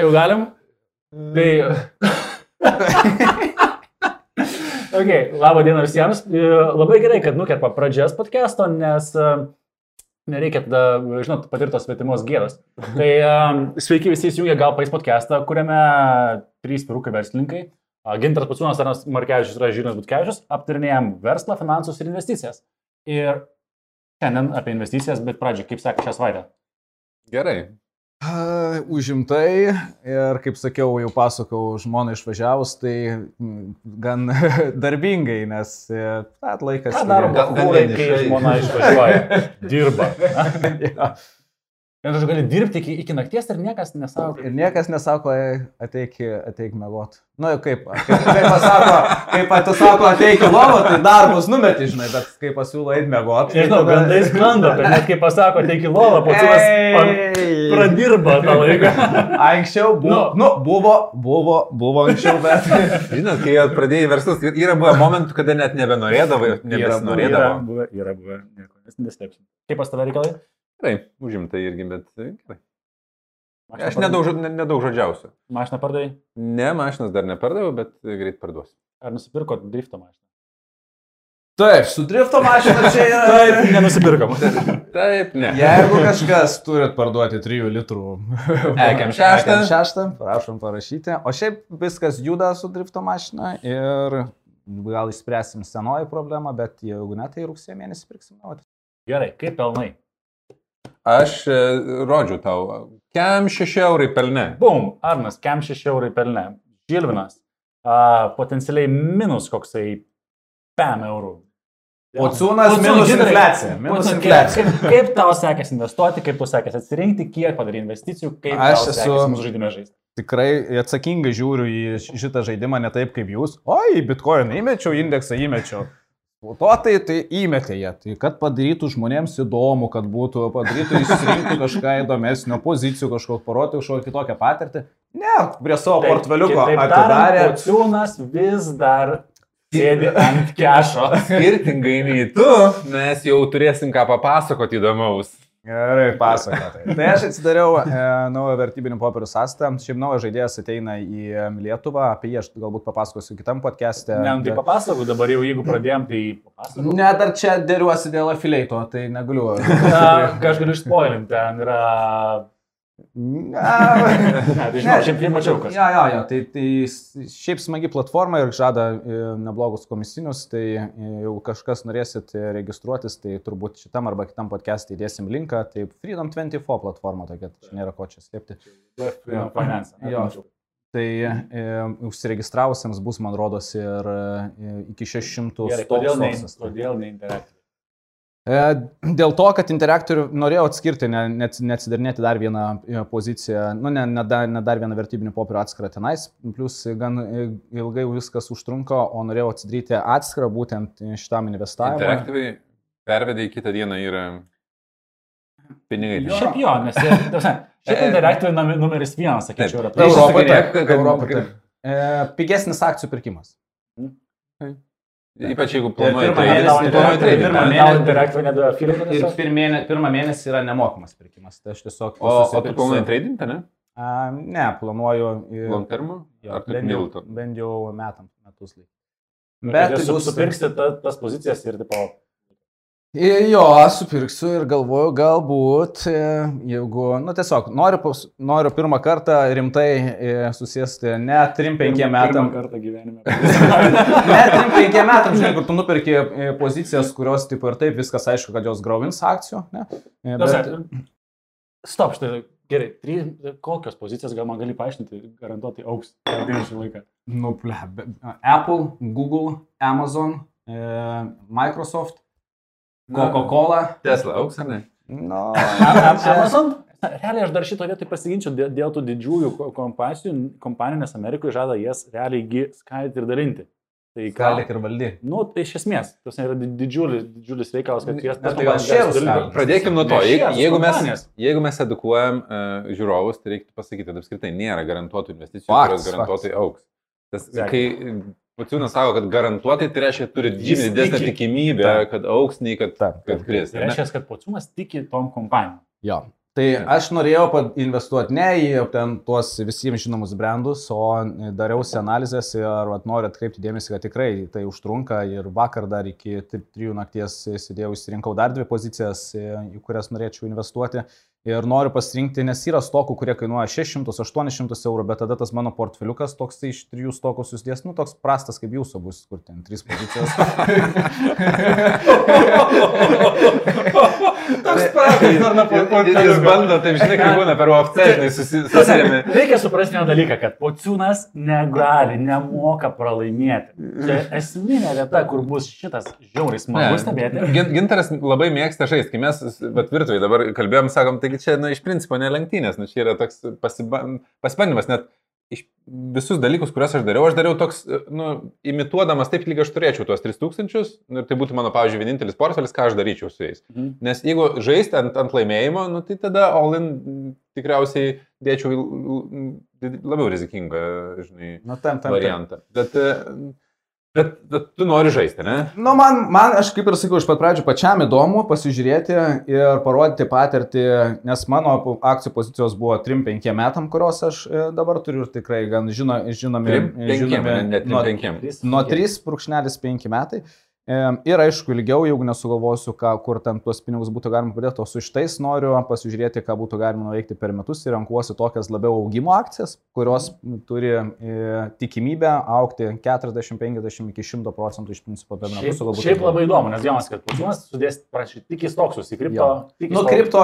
Jau galim? Tai... ok, laba diena visiems. E, Labai gerai, kad nukerpa pradžias podcast'o, nes e, nereikia tada, žinot, patirtos svetimos gėdos. Tai um, sveiki visi įsijungę gal pais podcast'ą, kuriame trys pirukai verslininkai. a, Gintas Paciūnas, Arnas Markevičius ir Žyrinas Butkevičius aptarinėjom verslą, finansus ir investicijas. Ir šiandien apie investicijas, bet pradžiai, kaip sekė šią savaitę? Gerai. Užimtai ir, kaip sakiau, jau pasakau, žmona išvažiavus, tai gan darbingai, nes e, at laikas. Ką daro kai žmona išvažiuoja? Dirba. Ja. Ir aš galiu dirbti iki, iki nakties ir niekas nesako. Ir niekas nesako, "Ei, ateik, ateik mėgot. Nu, jau kaip, kaip, kaip pasako, kaip tu sako, ateik į lovą, tai darbus numeti, žinai, bet kaip pasiūlo eiti mėgot. Nežinau, gandai sklando, kad net kai pasako, teik į lovą, pats pradirba tą laiką. Anksčiau buvo, Nu. nu, buvo, buvo, buvo anksčiau, bet. Žinot, kai pradėjai verslus, yra buvę momentų, kada net nebenorėdavai, nebesinorėdavo. Yra buvę, yra buvę, nieko, nes neslėpsim. Kaip pas tave reikalai? Gerai, užimtai irgi, bet e, gerai. Mašiną Aš nedaug, nedaug žodžiausiu. Mašiną pardavai? Ne, mašinas dar nepardaviau, bet e, greit parduosiu. Ar nusipirko drifto mašiną? Taip, su drifto mašina čia yra. Taip, nenusipirkom. Taip, ne. Jeigu kažkas turit parduoti 3 litrų Ekiam šeštą. Šeštą, prašom parašyti. O šiaip viskas juda su drifto mašina ir gal išspręsim senoji problemą, bet jeigu ne, tai rugsėjo mėnesį pirksim naują. Gerai, kaip pelnai? Aš e, rodžiu tau. Kem 6 eurai pelne. Bum, Arnas, kem 6 eurai pelne. Žilvinas, a, potencialiai minus koksai 5 eurų. Pociūnas Pociūnas, minus infliacija. Minus infliacija. Kaip, kaip tau sekėsi investuoti, kaip tau sekėsi atsirinkti, kiek padaryti investicijų, kaip Aš tau esu- sekėsi mūsų žaidime žaisti. Tikrai atsakingai žiūriu į šitą žaidimą ne taip kaip jūs. Oi, bitkoiną įmečiau, indeksą įmečiau. O to tai, įmetė jie. Tai kad padarytų žmonėms įdomu, kad būtų, padarytų išsirinkti kažką įdomesnio, pozicijų kažkokio, parodyti kažkokią kitokią patirtį. Ne, prie savo portfeliuko atidarė. Pociūnas vis dar sėdi ant kešo. Skirtingai nei tu, mes jau turėsim ką papasakoti įdomaus. Gerai, pasakotai. Tai aš atsidariau e, naują vertybinių popierių sąstą. Šiaip naujas žaidėjas ateina į Lietuvą, apie jį aš galbūt papasakosiu kitam podcast'e. Ne, nu, tai papasakau dabar jau, jeigu pradėjom, tai papasakau. Ne, dar čia dėriuosi dėl afiliato, tai negaliu. Na, ką aš galiu išspoilinti, ten yra... Ne, tai žinau, šiaip jau mačiau, kas. Jo, jo, jo, tai, tai šiaip smagi platforma ir žada e, neblogus komisinius, tai e, jau kažkas norėsit e, registruotis, tai turbūt šitam arba kitam podcast'e įdėsim linką, tai Freedom 24 platforma tokia, tai nėra ko čia slėpti. Finance. Jo. Tai e, užsiregistravusiems bus, man rodos, ir e, iki 600 Gerai, kodėl ne, sources. kodėl ne interaktyviai? E, Dėl to, kad interaktorių norėjau atskirti, neatsidarinėti dar vieną e, poziciją, nu, ne, ne, dar, ne dar vieną vertybinių popierių atskirą tenais, plus gan e, ilgai viskas užtrunko, o norėjau atsidaryti atskirą būtent šitam investavimui. Interaktyviai pervedai kitą dieną yra pinigai. Jo. Šiaip jo, nes šiaip interaktyviai numeris vienas, sakyčiau, yra. Europoje Europoje. E, Pigesnis akcijų pirkimas. Ypač jeigu planuoji Pirmą mėnesį- pirmą ne? mėnesį- yra nemokamas pirkimas. Tai aš tiesiog... O, o tu planuoji trading, ne? A, ne, planuoju. Long term? Jo, Ar bent, jau, bent jau metam, metus laik. Bet Bet tu bus- supirksi ta, tas pozicijas ir tipo, I- Jo, supirksiu ir galvoju, galbūt, e, jeigu, nu tiesiog, noriu, noriu pirmą kartą rimtai e, susėsti ne 3-5 metam. kartą gyvenime. Ne 3-5 metam, žinai, kur tu nupirki e, pozicijas, kurios taip ir taip viskas aišku, kad jos grauvins akcijų. Ne? Bet, Stop, štai, gerai, trys, kokios pozicijos gal man gali paaiškinti, garantuotai auks ateinančią laiką. nu, ble, Apple, Google, Amazon, e, Microsoft, Coca-Cola. Tesla auks ar ne? Nu, Am- Amazon? Realiai aš dar šito vietoj pasiginčiau dėl, dėl tų didžiųjų ko- kompanijų, kompanijų, nes Amerikoje žada jas realiai gi skaidyti ir dalinti. Tai ką? Skalik ir valdy. Nu, tai iš esmės, tas yra di- didžiulis, didžiulis reikalas, kad jas Ne, tai gal šėrus skaldyt? Pradėkim nuo to. Ne, Jeigu, jeigu, mes, jeigu mes edukuojam uh, žiūrovus, tai reiktų pasakyti, kad apskritai nėra garantuotų investicijų, kurios garantuotai auks. Tas, kai Paciūnas sako, kad garantuotai, tai reiškia, turi Jis žymiai didesnę tiki. tikimybę, Taip. kad auks, nei kad, Taip, kad taip. kris. Tai reiškia, kad pociūnas tiki tom kompanijom. Jo. Tai aš norėjau investuoti ne į ten tuos visiems žinomus brandus, o dariausi analizės ir vat, noriu atkreipti dėmesį, kad tikrai tai užtrunka ir vakar dar iki 3 nakties sėdėjau, išsirinkau dar dvi pozicijas, į kurias norėčiau investuoti. Ir noriu pasirinkti, nes yra stokų, kurie kainuoja 600-800 eurų, bet tada tas mano portfeliukas toks tai iš trijų stokų susidės, nu toks prastas kaip jūsų bus, kur ten trys pozicijos. Jis bando, taip žinai, kaip būna per UFC, žinai, susirėmė. Reikia suprasti vieną dalyką, kad pociūnas negali, nemoka pralaimėti. Čia esminė vieta, kur bus šitas žiauris smagus stebėti. Gin- Gintaras labai mėgsta žaisti, kai mes vat, virtuvėje dabar kalbėjom, sakom, taigi čia na, iš principo ne lenktynės, nu, čia yra toks pasiba- pasibandymas, net iš visus dalykus, kuriuos aš dariau, aš dariau toks, nu, imituodamas taip, lyg aš turėčiau tuos 3000 nu, ir tai būtų mano, pavyzdžiui, vienintelis portfelis, ką aš daryčiau su jais. Mhm. Nes jeigu žaisti ant, ant laimėjimo, nu, tai tada all-in m, tikriausiai dėčiau labiau rizikingą, žinai, Nu, tam, tam, tam. variantą. Bet, e, bet, bet tu nori žaisti, ne? Nu, man, man, aš kaip ir sakiau, iš pat pradžių pačiam įdomu pasižiūrėti ir parodyti patirtį, nes mano akcijų pozicijos buvo 3-5 metam, kurios aš e, dabar turiu ir tikrai gan žino, žinomi. Trim, penkiem, žinomi ne, ne trim, nuo, penkiem. nuo 3,5 metai. E, Ir aišku, ilgiau, jeigu nesugalvosiu, ką, kur ten tuos pinigus būtų galima padėti, o su šitais noriu pasižiūrėti, ką būtų galima nuveikti per metus ir renkuosi tokias labiau augimo akcijas, kurios turi e, tikimybę aukti 40-50 iki 100 procentų iš principo per metus. Šiaip, galbūt šiaip labai įdomu, nes jaunas, kad pociūnas sudės prašyti tik į stoksus, į kripto. Į Nu, kripto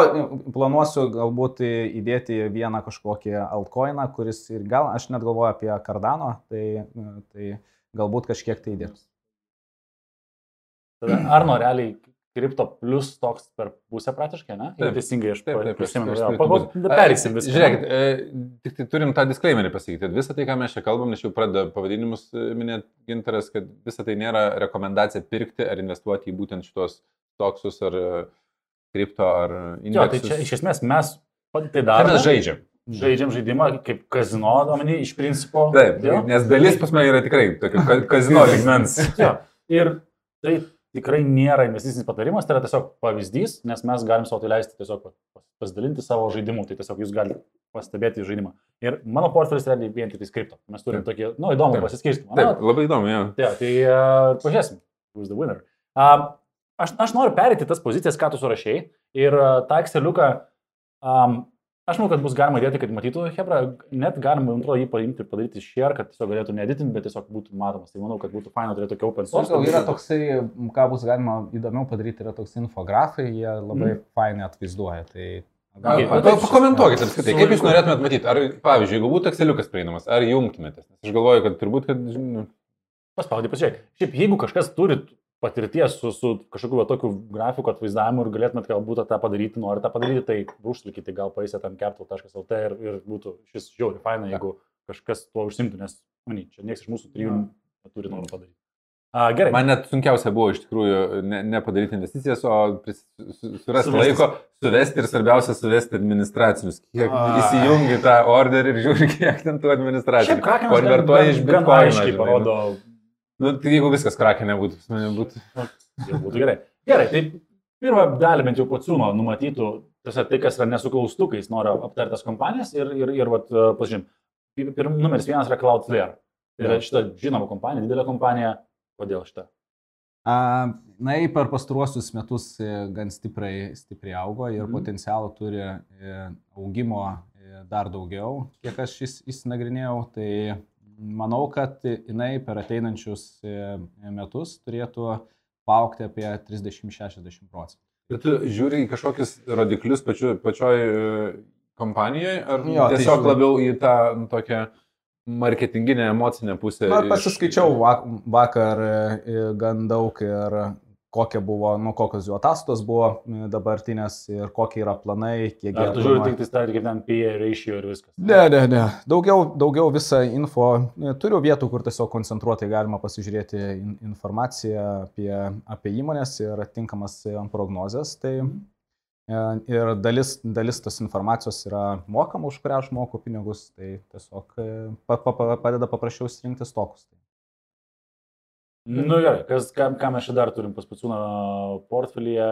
planuosiu galbūt įdėti vieną kažkokį altcoiną, kuris ir gal, aš net galvoju apie Cardano, tai, tai galbūt kažkiek tai įdėtų. Tada Ar nuo realiai kripto plus toks per pusę praktiškai, ne? Taip. Teisingai aš Taip, taip, prisimenu. Pereisim viską. Žiūrėkit, e, tik tai turim tą disclaimerį pasakyti. Visą tai, ką mes čia kalbam, nes jau pradeda pavadinimus e, minėti gintaras, kad visa tai nėra rekomendacija pirkti ar investuoti į būtent šitos toksus ar e, kripto ar Jo, tai indeksus. čia iš esmės mes tai darome. mes žaidžiam. Žaidžiam žaidimą kaip kazino, omeny, iš principo. Taip, Jo. nes dalis pas mane yra tikrai tokio ka- kazino ligmens. Jo. Ir tai tikrai nėra investicinis patarimas, tai yra tiesiog pavyzdys, nes mes galim savo tai leisti tiesiog pas- pasidalinti savo žaidimu, tai tiesiog jūs galite pastebėti žaidimą. Ir mano portfelis realiai vien tik tai skripto. Mes turim Taip. tokį, nu, įdomų pasiskirstimą. Taip, labai įdomu, jo. Tai, tai uh, pažiūrėsim, who's the winner. Uh, aš, aš noriu perėti tas pozicijas, ką tu surašėjai. Ir uh, tą Exceliuką, um, aš manau, kad bus galima dėti, kad matytų Hebra, net galima, man atrodo, jį paimti ir padaryti share, kad tiesiog galėtų neditinti, bet tiesiog būtų matomas. Tai manau, kad būtų faina turėti tokį open source. Gal yra toksai, ką bus galima įdomiau padaryti, yra toks infografai, jie labai mm. fainai atvaizduoja. Tai Okay, Pakomentuokit apskritai, kaip jūs norėtumėt matyti. Ar, pavyzdžiui, jeigu būtų Exceliukas prieinamas, ar jungtumėtės? Nes aš galvoju, kad turbūt, kad... Nu, Paspaudai, pažiūrėk. Šiaip, jeigu kažkas turi patirties su, su kažkokiu tokiu grafiku atvaizdavimu ir galėtumėt galbūt tą padaryti, nori tą padaryti, tai brūžtelkite, gal paėsite tam capital.lt ir, ir būtų šis žiauri faina, jeigu kažkas tuo užsimtų, nes, mani, čia niekas iš mūsų trijų neturi noro padaryti. A, gerai. man net sunkiausia buvo iš tikrųjų ne, ne padaryti investicijas, o pris, su, surasti Suvesti. laiko, suvesti ir svarbiausia suvesti administracinius. Kiek A. įsijungi tą orderį ir žiūri, kiek ten tų Krakenas Konvertuoji iš bitcoino. aiškiai žinai, parodo, Nu, tai jeigu viskas krakenė būtų, pas mane būtų. jau būtų gerai. Gerai, tai pirmą dalį bent jau pociūno numatytų, tiesiog tai, kas yra nesu klaustukais, noriu aptartas kompanijas ir, ir, ir vat, pažiūrėjim, pirm, numeris vienas yra Cloudflare. Tai yra šita žinoma kompanija, didelė kompanija. Kodėl šitą? A, Na, jį per pastaruosius metus e, gan stipriai, stipriai augo ir mm. potencialą turi e, augimo e, dar daugiau, kiek aš įs- įsinagrinėjau. Tai manau, kad jinai per ateinančius e, metus turėtų paaukti apie 30-60 procentų. Ir tu žiūri į kažkokius rodiklius pačiu, pačioj e, kompanijoje, ar Jo, tai tiesiog žiūriu. labiau į tą nu, tokią marketinginę, emocinę pusę? Na, pasiskaičiau vak- vakar e, gan daug ir kokia buvo, nu, kokios jų ataskaitos buvo e, dabartinės ir kokie yra planai, kiek Ar jie tu žiūri tik tai tą, kaip ten PA ratio ir viskas? Ne, ne, ne. Daugiau, daugiau visą info. e, Turiu vietų, kur tiesiog koncentruotai galima pasižiūrėti in, informaciją apie, apie įmonės ir atitinkamas e, prognozes. Tai, ir dalis, dalis tos informacijos yra mokama, už kurią aš moku pinigus. Tai tiesiog pa, pa, pa, padeda paprasčiau surinkti stokus. Nu gerai, kas, ką, ką mes čia dar turim pas pacūną portfelyje?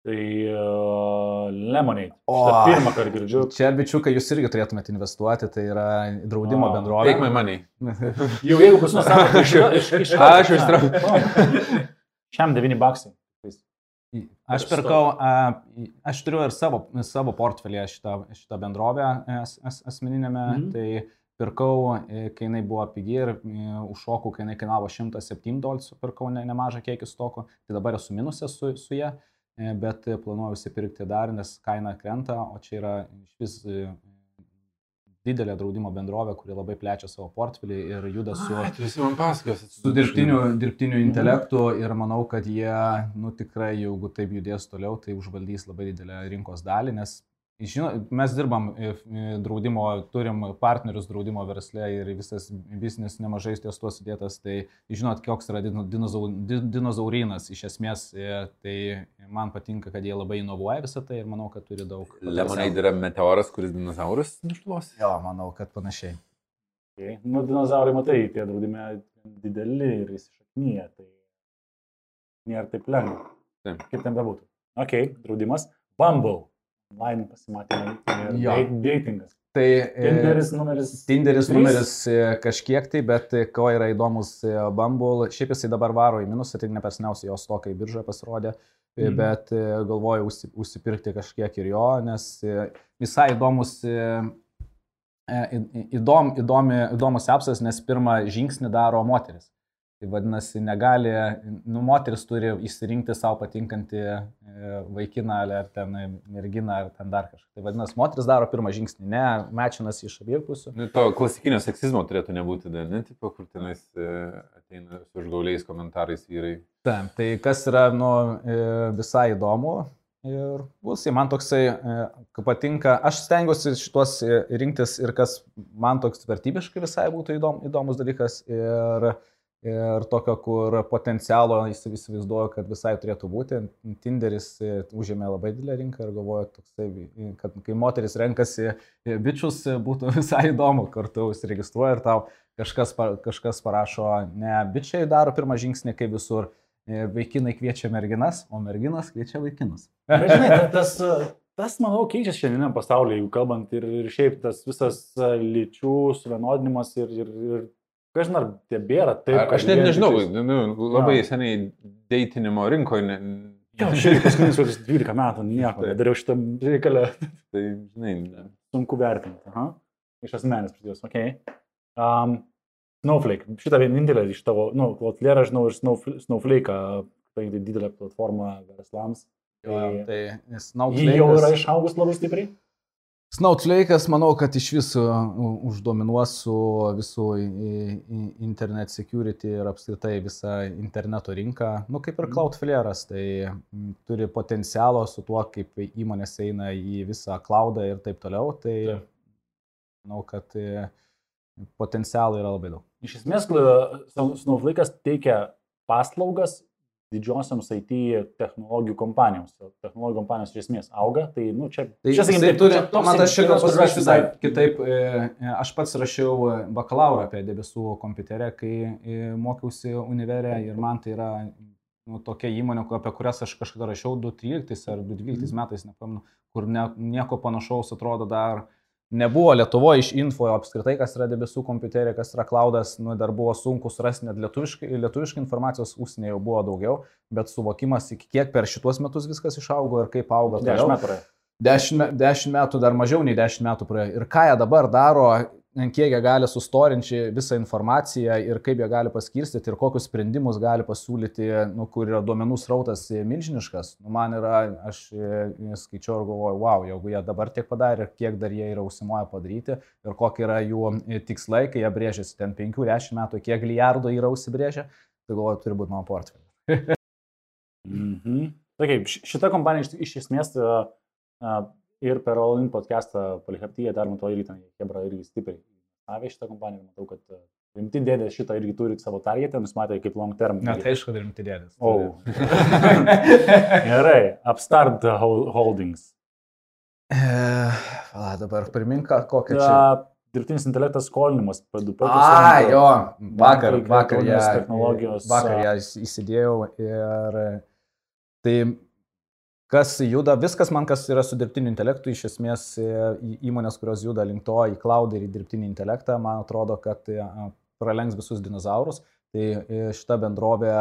Tai uh, Lemonade. O. Šitą pirmą kartą girdžiu. Čia, bičiukai, jūs irgi turėtumėte investuoti, tai yra draudimo O, bendrovė. Take my money. Jau jeigu nors sako, tai iš, iš, iš, Aš ištraukiu. Šiam 9 baksai. Aš pirkau, a, aš turiu ir savo, savo portfelį šitą, šitą bendrovę as, as, asmeninėme, Mhm. mhm. tai pirkau, e, kai jinai buvo pigi ir e, užšokau, kai jinai kainavo 107 dolcų, pirkau ne, nemažą kiekį stoko, tai dabar esu minusė su, su ją, e, bet planuoju įsipirkti dar, nes kaina krenta, o čia yra iš vis didelė draudimo bendrovė, kuri labai plečia savo portfelį ir juda su... Pasakos. su dirbtiniu, dirbtiniu intelektu ir manau, kad jie, nu tikrai, jeigu taip judės toliau, tai užvaldys labai didelę rinkos dalį, nes žino, mes dirbam e, e, draudimo, turim partnerius draudimo versle ir visas biznis nemažai ties tuo sudėtas, tai žinot, koks yra dino- dinozau- di- dinozaurinas iš esmės, e, tai man patinka, kad jie labai inovuoja visą tai ir manau, kad turi daug. Lemonade yra meteoras, kuris dinozaurus nušluos. Jo, manau, kad panašiai. Okay. Nu, dinozaurai, matai, tie draudime dideli ir įsišaknyje, tai nėra taip lengva. Taip. Kaip ten bebūtų. Ok, draudimas. Bumble. Online pasimatymai. Datingas. Tai, e, Tinderis numeris. Tinderis Trys? numeris e, kažkiek tai, bet e, ko yra įdomus Bumble, šiaip jisai dabar varo į minusą, tai nepersniausiai jos tokai biržoje pasirodė, Mhm. bet galvoju užsi- užsipirkti kažkiek ir jo, nes visai įdomus, įdom, įdomi, įdomus apsas, nes pirmą žingsnį daro moteris. Tai vadinasi, negali, nu, moteris turi išsirinkti savo patinkantį e, vaikiną ar ten merginą ar ten dar kažką. Tai vadinasi, moteris daro pirmą žingsnį, ne mečinas iš abiejų pusių. Nu, to klasikinio seksizmo turėtų nebūti, dar, ne, tipo, kur tenais e, ateina su užgauliais komentarais vyrai. Taip, tai kas yra nu, e, visai įdomu ir bus, man toksai patinka, aš stengiuosi šitos rinktis ir kas man toks vertybiškai visai būtų įdom, įdomus dalykas ir, ir tokio, kur potencialo įsi- įsivaizduoju, kad visai turėtų būti. Tinderis e, užėmė labai didelę rinką ir galvoju, toksai, e, kad kai moteris renkasi e, bičius, būtų visai įdomu, kartu užsiregistruoja ir tau kažkas, kažkas parašo, ne, bičiai daro pirmą žingsnį kaip visur. Vaikinai kviečia merginas, o merginas kviečia vaikinus. Žinai, ta- tas, tas, manau, keičiasi šiandieniam pasaulyje, jeigu kalbant ir, ir šiaip tas visas lyčių suvienodinimas ir, ir, ir kažin ar tebėra taip. Kad aš net nežinau, tiktais- nu, labai Jo. seniai deitinimo rinkoje, ne, Jo, aš irgi paskutinius kokius 12 metų nieko Taip. nedariau šitą reikalą. tai, žinai, ne. Sunku vertinti. Aha. Iš asmenės pridėjus. Ok. Um, Snowflake. Šitą vienintelę iš tavo, nu, Cloudflare, žinau, ir Snowfl- Snowflake, tai didelė platforma verslams. Jo, Tai tai Ji jau yra išaugus labai stipriai. Snowflake'as, manau, kad iš viso uždominuos su visų internet security ir apskritai visą interneto rinką, nu kaip ir Mhm. Cloudflare'as, tai turi potencialo su tuo, kaip įmonės eina į visą cloudą ir taip toliau, tai Taip. manau, kad e, potencialo yra labai daug. Iš esmės, Snow- Snowflake'as teikia paslaugas didžiosioms IT technologijų kompanijoms. O Technologijų kompanijos iš esmės auga, tai, nu, čia... Tai čia, sakykim, turi, čia man aš kur pasakysiu visai kitaip. e, Aš pats rašiau bakalauro apie debesų kompiuterę, kai e, mokiausi univerė ir man tai yra nu, tokia įmonė, apie kurias aš kažkada rašiau 2013 ar 2012 metais, nepamenu, kur ne, nieko panašaus atrodo dar nebuvo Lietuvoje iš info apskritai, kas yra debesų kompiuterė, kas yra klaudas, nu, dar buvo sunku surasti net lietuviškai, lietuviškai informacijos, užsienyje jau buvo daugiau, bet suvokimas, iki kiek per šituos metus viskas išaugo ir kaip auga. 10 metų. Dešimt dešimt metų, dar mažiau nei dešimt metų praėjo. Ir ką jie dabar daro, kiek jie gali sustorinti visą informaciją ir kaip jie gali paskirstyti ir kokius sprendimus gali pasiūlyti, nu, kur yra duomenų srautas milžiniškas. Nu, man yra, aš e, skaičiau ir galvoju, wow, jeigu jie dabar tiek padarė, kiek dar jie yra užsimoję padaryti ir kokie yra jų e, tikslai, kai jie brėžiasi ten 5-10 metų, kiek milijardų yra užsibrėžę, tai galvoju, turi būti mano portfelis. Mhm. Taip, ši- šita kompanija iš, iš esmės a, ir per All In podcastą Polihaptyje dar matau irgi ten, Hebra irgi stipriai avė šitą kompaniją, matau, kad a, rimti dėdė šitą irgi turi savo targetą, nusimatė kaip long term. Na, tai aišku, rimti dėdės. O. Gerai, Upstart Hol- Holdings. E, va, dabar primink, kokią čia. Ta, dirbtinis intelektas skolinimas, P2P. A, jo, vakar, vakar ją, elektroninės technologijos, vakar a- ją įs- įsidėjau ir tai kas juda, viskas man, kas yra su dirbtiniu intelektu, iš esmės e, įmonės, kurios juda link to, į cloud ir į dirbtinį intelektą, man atrodo, kad e, pralenks visus dinozaurus. Tai e, šita bendrovė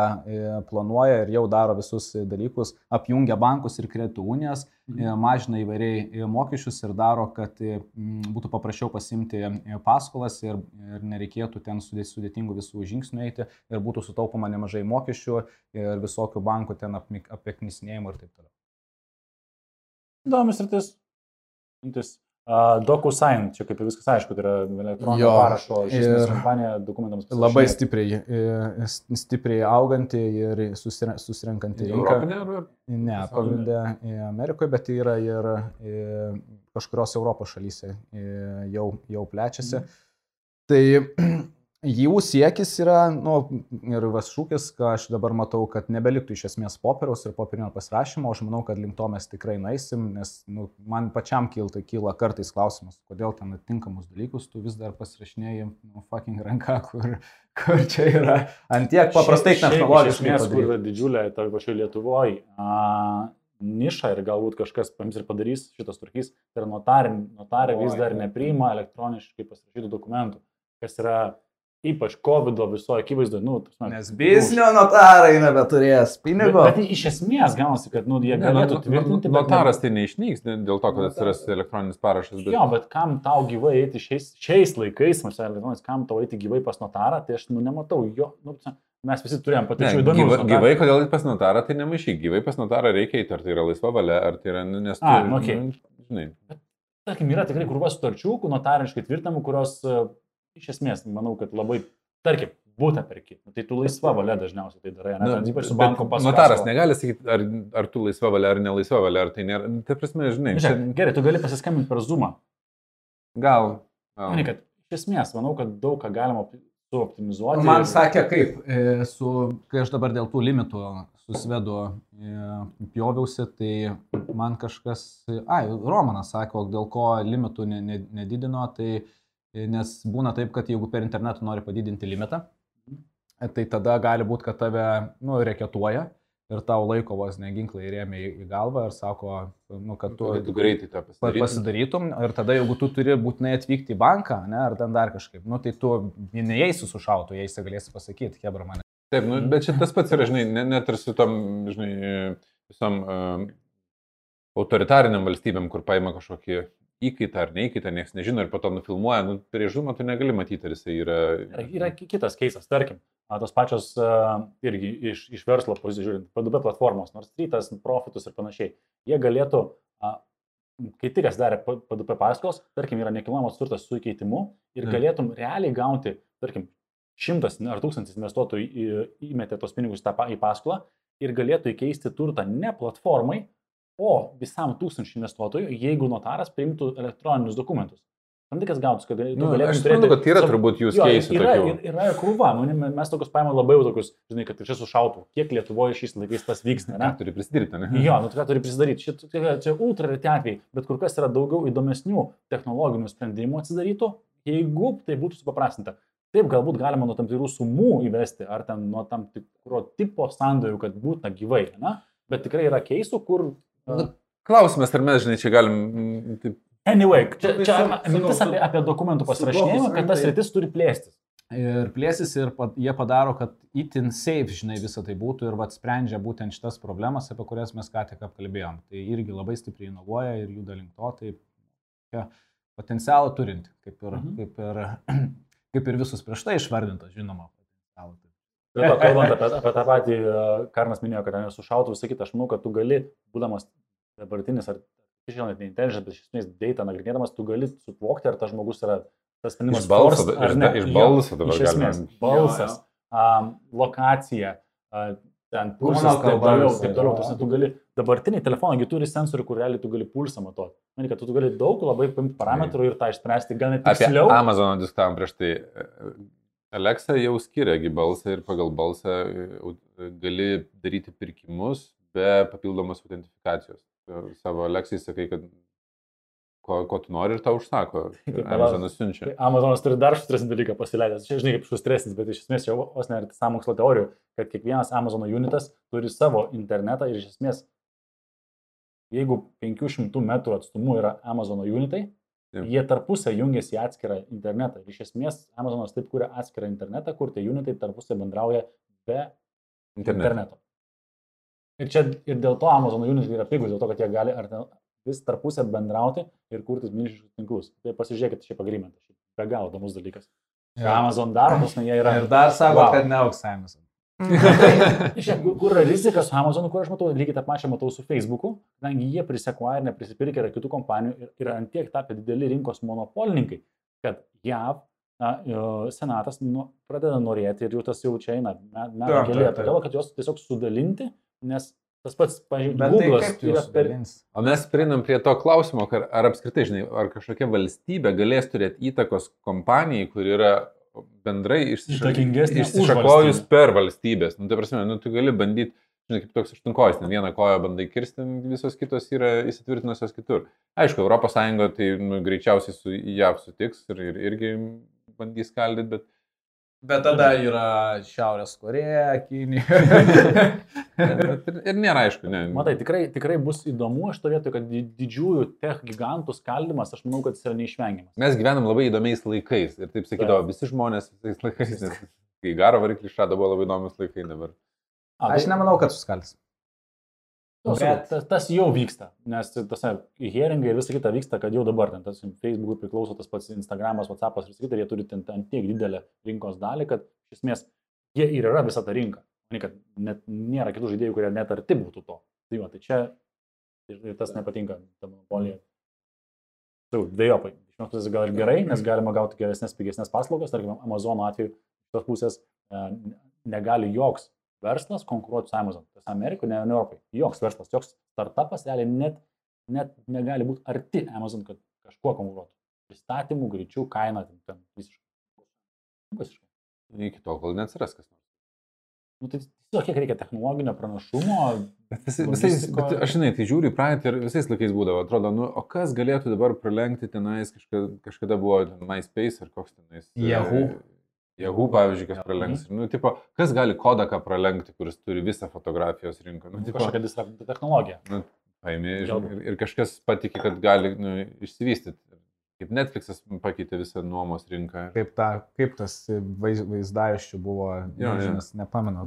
planuoja ir jau daro visus dalykus, apjungia bankus ir kreditų unijas, e, mažina įvairiai mokesčius ir daro, kad būtų paprasčiau pasimti paskolas ir, ir nereikėtų ten sudė- sudėtingų visų žingsnių eiti ir būtų sutaupoma nemažai mokesčių ir visokių bankų ten apmik- apeknisinėjimų ir taip toliau. Įdomus rytis. Mintis. Uh, DocuSign, čia kaip ir viskas aišku, tai yra elektroninio parašo ir kompanija dokumentams. Labai pasirašinėti. stipriai, e, stipriai auganti ir susire- susirenkanti rinką. Europinė. Ne, pagrindė e, Amerikoje, bet yra ir e, kažkurios Europos šalyse jau, jau plečiasi. Tai jų siekis yra, nu, ir vas šūkis, ką aš dabar matau, kad nebeliktų iš esmės popieriaus ir popierinio pasirašymo, aš manau, kad link to mes tikrai naisim, nes nu, man pačiam kilta, kyla kartais klausimas, kodėl ten atitinkamus dalykus tu vis dar pasirašinėjai nu, fucking ranka, kur, kur čia yra antiek paprastai technologiškai. Iš esmės, kur yra didžiulė toj pačioj Lietuvoje niša ir galbūt kažkas paims ir padarys šitas turkys, tai yra notarė, notarė vis dar nepriima elektroniškai pasirašytų dokumentų, kas yra ypač COVID visoje akivaizdoje. Nu, ta prasme, Nes biznio notarai nebeturės Bet, pinigų. bet iš esmės gaunasi, kad nu, jie galėtų tvirtinti. bet Notaras tai neišnyks dėl to, kad atsiras elektroninis parašas. Bet... Bet... Jo, bet kam tau gyvai eiti šiais, šiais laikais, mes elektronis, kam tau eiti gyvai pas notarą, tai aš nu, nematau jo. Nu, mes visi turėjom patirčių įdomių. gyva, gyvai, kodėl pas notarą, tai nemaišyk. Gyvai pas notarą reikia eiti, ar tai yra laisva valia, ar tai yra, nu, nes... A, tu- nu, okei. nu, Žinai, Tarkim, yra tikrai krūva sutarčių, kur notariškai tvirtinamų, kurios e, iš esmės, manau, kad labai, tarkim, būtent perki. Nu, Tai tu laisva valia dažniausiai tai darai, ne? Nu, Ypač su banko paskola. Notaras negali sakyti, ar, ar tu laisva valia, ar nelaisva valia, ar tai nėra. Nu, Tai prasme, žinai, čia, Žiūrėk, gerai, tu gali pasiskambinti per Zoom. gal. gal. Manai, kad iš esmės, manau, kad daug ką galima op- suoptimizuoti. Man ir- sakė kaip, e, su, kai aš dabar dėl tų limitų susvedu e, pjoviausi, tai man kažkas, ai, Romanas sako, dėl ko limitų ne, ne, nedidino, tai nes būna taip, kad jeigu per internetą nori padidinti limitą, e, tai tada gali būti, kad tave, nu, reketuoja ir tau laiko vos ne ginklai rėmė į, galvą ir sako, nu, kad tu, Tu, tu greitai tą pa- pasidarytum. pasidarytum ir tada jeigu tu turi būtinai atvykti į banką, ne, ar ten dar kažkaip, nu, tai tu neįsi su šautu, jei jis galėsi pasakyti, hebra mane. Taip, nu, bet čia tas pats yra, žinai, ne- net ir su tom, žinai, visom uh, autoritariniam valstybėm, kur paima kažkokį įkaitą ar neįkaitą, niekas nežino ir po to nufilmuoja, nu, prieš žumą tu negali matyti, ar jisai yra... Yra, yra ki- kitas keisas, tarkim, tos pačios irgi iš, iš verslo pozicijų žiūrint, PDB platformos, nors rytas, profitus ir panašiai, jie galėtų, kai tik kas darė P- PDP paskolos, tarkim, yra nekilnojamas turtas su įkeitimu ir Mm. galėtum realiai gauti, tarkim, šimtas ar tūkstantis investuotojų įmetė tos pinigus į paskolą ir galėtų įkeisti turtą ne platformai, o visam tūkstančių investuotojų, jeigu notaras priimtų elektroninius dokumentus. Tam tikas gautus, kad Nu, aš suprantu, kad yra turbūt jūs Jo, keisų yra, yra ir krūva, nu, mes tokius paėmėm labai jau tokius, žinai, kad čia sušautų, kiek Lietuvoje šiais laikais tas vyksta, ne? Ne, turi prisidirbti, ne? Jo, nu ką turi prisidaryti, čia, čia, čia ultra reti atvejai, bet kur kas yra daugiau įdomesnių technologinių sprendimų atsidarytų, jeigu tai būtų supaprastinta. Taip, galbūt galima nuo tam tikrų sumų įvesti, ar ten nuo tam tikro tipo sandorių, kad būtų gyvai, ne? bet tikrai yra keisų, kur... Nu, Klausimas, ar mes, žinai, čia galim... mm, Taip, Anyway, čia, Tai čia mintis apie, apie dokumentų pasirašinėjimą, kad tas tai- rytis turi plėstis. Ir plėsis ir pa, jie padaro, kad itin safe, žinai, visą tai būtų ir vat sprendžia būtent šitas problemas, apie kurias mes ką tik apkalbėjom. Tai irgi labai stipriai inovuoja ir juda link to, tai ja, potencialą turinti, kaip ir, Mhm. kaip, ir, kaip ir visus prieš tai išvardintas, žinoma. potencialą turinti. Bet to, kalbant apie, apie tą patį, e, Karnas minėjo, kad ten nesušautų visą kitą, aš manau, kad tu gali, būdamas dabartinis ar, žinot, ne intelligent, bet iš esmės data nagrinėdamas, tu gali suvokti, ar tas žmogus yra tas sprendimas Iš balso, forced da- ar iš ne. iš Jo, balso dabar Iš esmės, galima. balsas, um, lokacija, uh, ten pulsas, taip toliau, taip toliau. jo. Tu, tu gali, dabartiniai telefonai gi turi sensorių, kur realiai tu gali pulsą matuoti. Man, kad tu, tu gali daug labai paimti parametrų ir tą išspręsti, gal net Apie tiksliau. Amazoną diskutavom prieš tai. Alexa jau skiriagi balsą ir pagal balsą e, gali daryti pirkimus be papildomos autentifikacijos. Tu Savo Alexai sakai, kad ko, ko tu nori ir tau užsako. Amazonas siunčia. Tai Amazonas turi dar šustresnį dalyką pasileidęs. Čia žinai, kaip šustresnis, bet iš esmės čia vos ne sąmokslo teorijų, kad kiekvienas Amazono unitas turi savo internetą ir iš esmės jeigu 500 metrų atstumu yra Amazono unitai, Taip. jie tarpusę jungiasi į atskirą internetą. Ir iš esmės Amazonas taip kuria atskirą internetą, kur tie unitai tarpusę bendrauja be Internet. interneto. Ir čia ir dėl to Amazon unitai yra pigus, dėl to, kad jie gali vis tarpusę bendrauti ir kurtis milžiniškus tinklus. Tai pasižiūrėkit šį pagrimentą. Be galo įdomus dalykas. Ką Amazon daro, tas jie yra. Ir dar sako, Wow. kad ne auksaimis. Žiūrėk, kur yra rizika su Amazonu, kur aš matau, lygiai tą pačią matau su Facebooku, kadangi jie prisekuoja ir neprisipirkia yra kitų kompanijų ir yra antiek tapę dideli rinkos monopolininkai, kad JAV na, senatas nu, pradeda norėti ir jau tas jau čia eina metų Taip, kelyje, todėl kad jos tiesiog sudalinti, nes tas pats, pažiūrėjau, tai yra jūs per... O mes prieinam prie to klausimo, ar, ar apskritai, žinai, ar kažkokia valstybė galės turėti įtakos kompanijai, kur yra bendrai išsišakojus per valstybės. Nu, tai prasme, nu, tu gali bandyti, žinai, kaip toks aštunkojas, ten vieną koją bandai kirsti, visos kitos yra įsitvirtinusios kitur. Aišku, ES tai nu, greičiausiai su JAV sutiks ir, ir irgi bandys skaldyti, bet Bet tada yra Šiaurės Koreja, Kinija. ir, ir nėra aišku, ne. Matai, tikrai, tikrai bus įdomu, aš turėtų, kad di- didžiųjų tech gigantų skaldimas, aš manau, kad jis yra neišvengiamas. Mes gyvenam labai įdomiais laikais ir taip sakydavo visi žmonės visais laikais. Nes, kai garo variklį šada buvo labai įdomus laikai dabar. A, Aš tai- nemanau, kad suskaldys. Nu, Bet- tas, tas jau vyksta, nes tas hearingai ir visa kita vyksta, kad jau dabar, ten, tas Facebook'ui priklauso tas pats Instagramas, Whatsapp'as ir visa kita, ir jie turi ten, ten tiek didelę rinkos dalį, kad iš esmės jie ir yra visa ta rinka. Ne, kad net nėra kitų žaidėjų, kurie net arti būtų to. Tai, va, tai čia ir, ir tas nepatinka, ta monopolija. Tai dviejopai. Iš vienos pusės gal ir gerai, nes galima gauti geresnės, pigesnės paslaugas, tarkim, Amazon atveju iš tos pusės e, negali joks verslas konkuruoti su Amazon. Tas Amerikoje, ne Europai. Joks verslas, joks startupas realiai net, net negali būti arti Amazon, kad kažkuo konkuruotų. Pristatymų, greičių, kaina, ten, ten visiškai. Visiškai. Iki tol, kol neatsiras kas nors. Nu, tai tiesiog kiek reikia technologinio pranašumo. Bet vis, visais, Logistiko- bet aš žinai, tai žiūriu į praeitį ir visais laikais būdavo, atrodo, nu, o kas galėtų dabar pralenkti tenais, kažkada, kažkada buvo MySpace ar koks tenais. e, Yahoo, pavyzdžiui, kas pralenks. Nu, tipo, kas gali Kodaką pralenkti, kuris turi visą fotografijos rinką. Nu, tipo, Kažkokia disruptinė technologija. nu, paėmė ir, ir, kažkas patikė, kad gali nu, išsivystyti. Kaip Netflixas pakeitė visą nuomos rinką. Kaip, ta, kaip tas vaiz, vaizdaviščių buvo, Jo, jo. nežinau, nepamenu.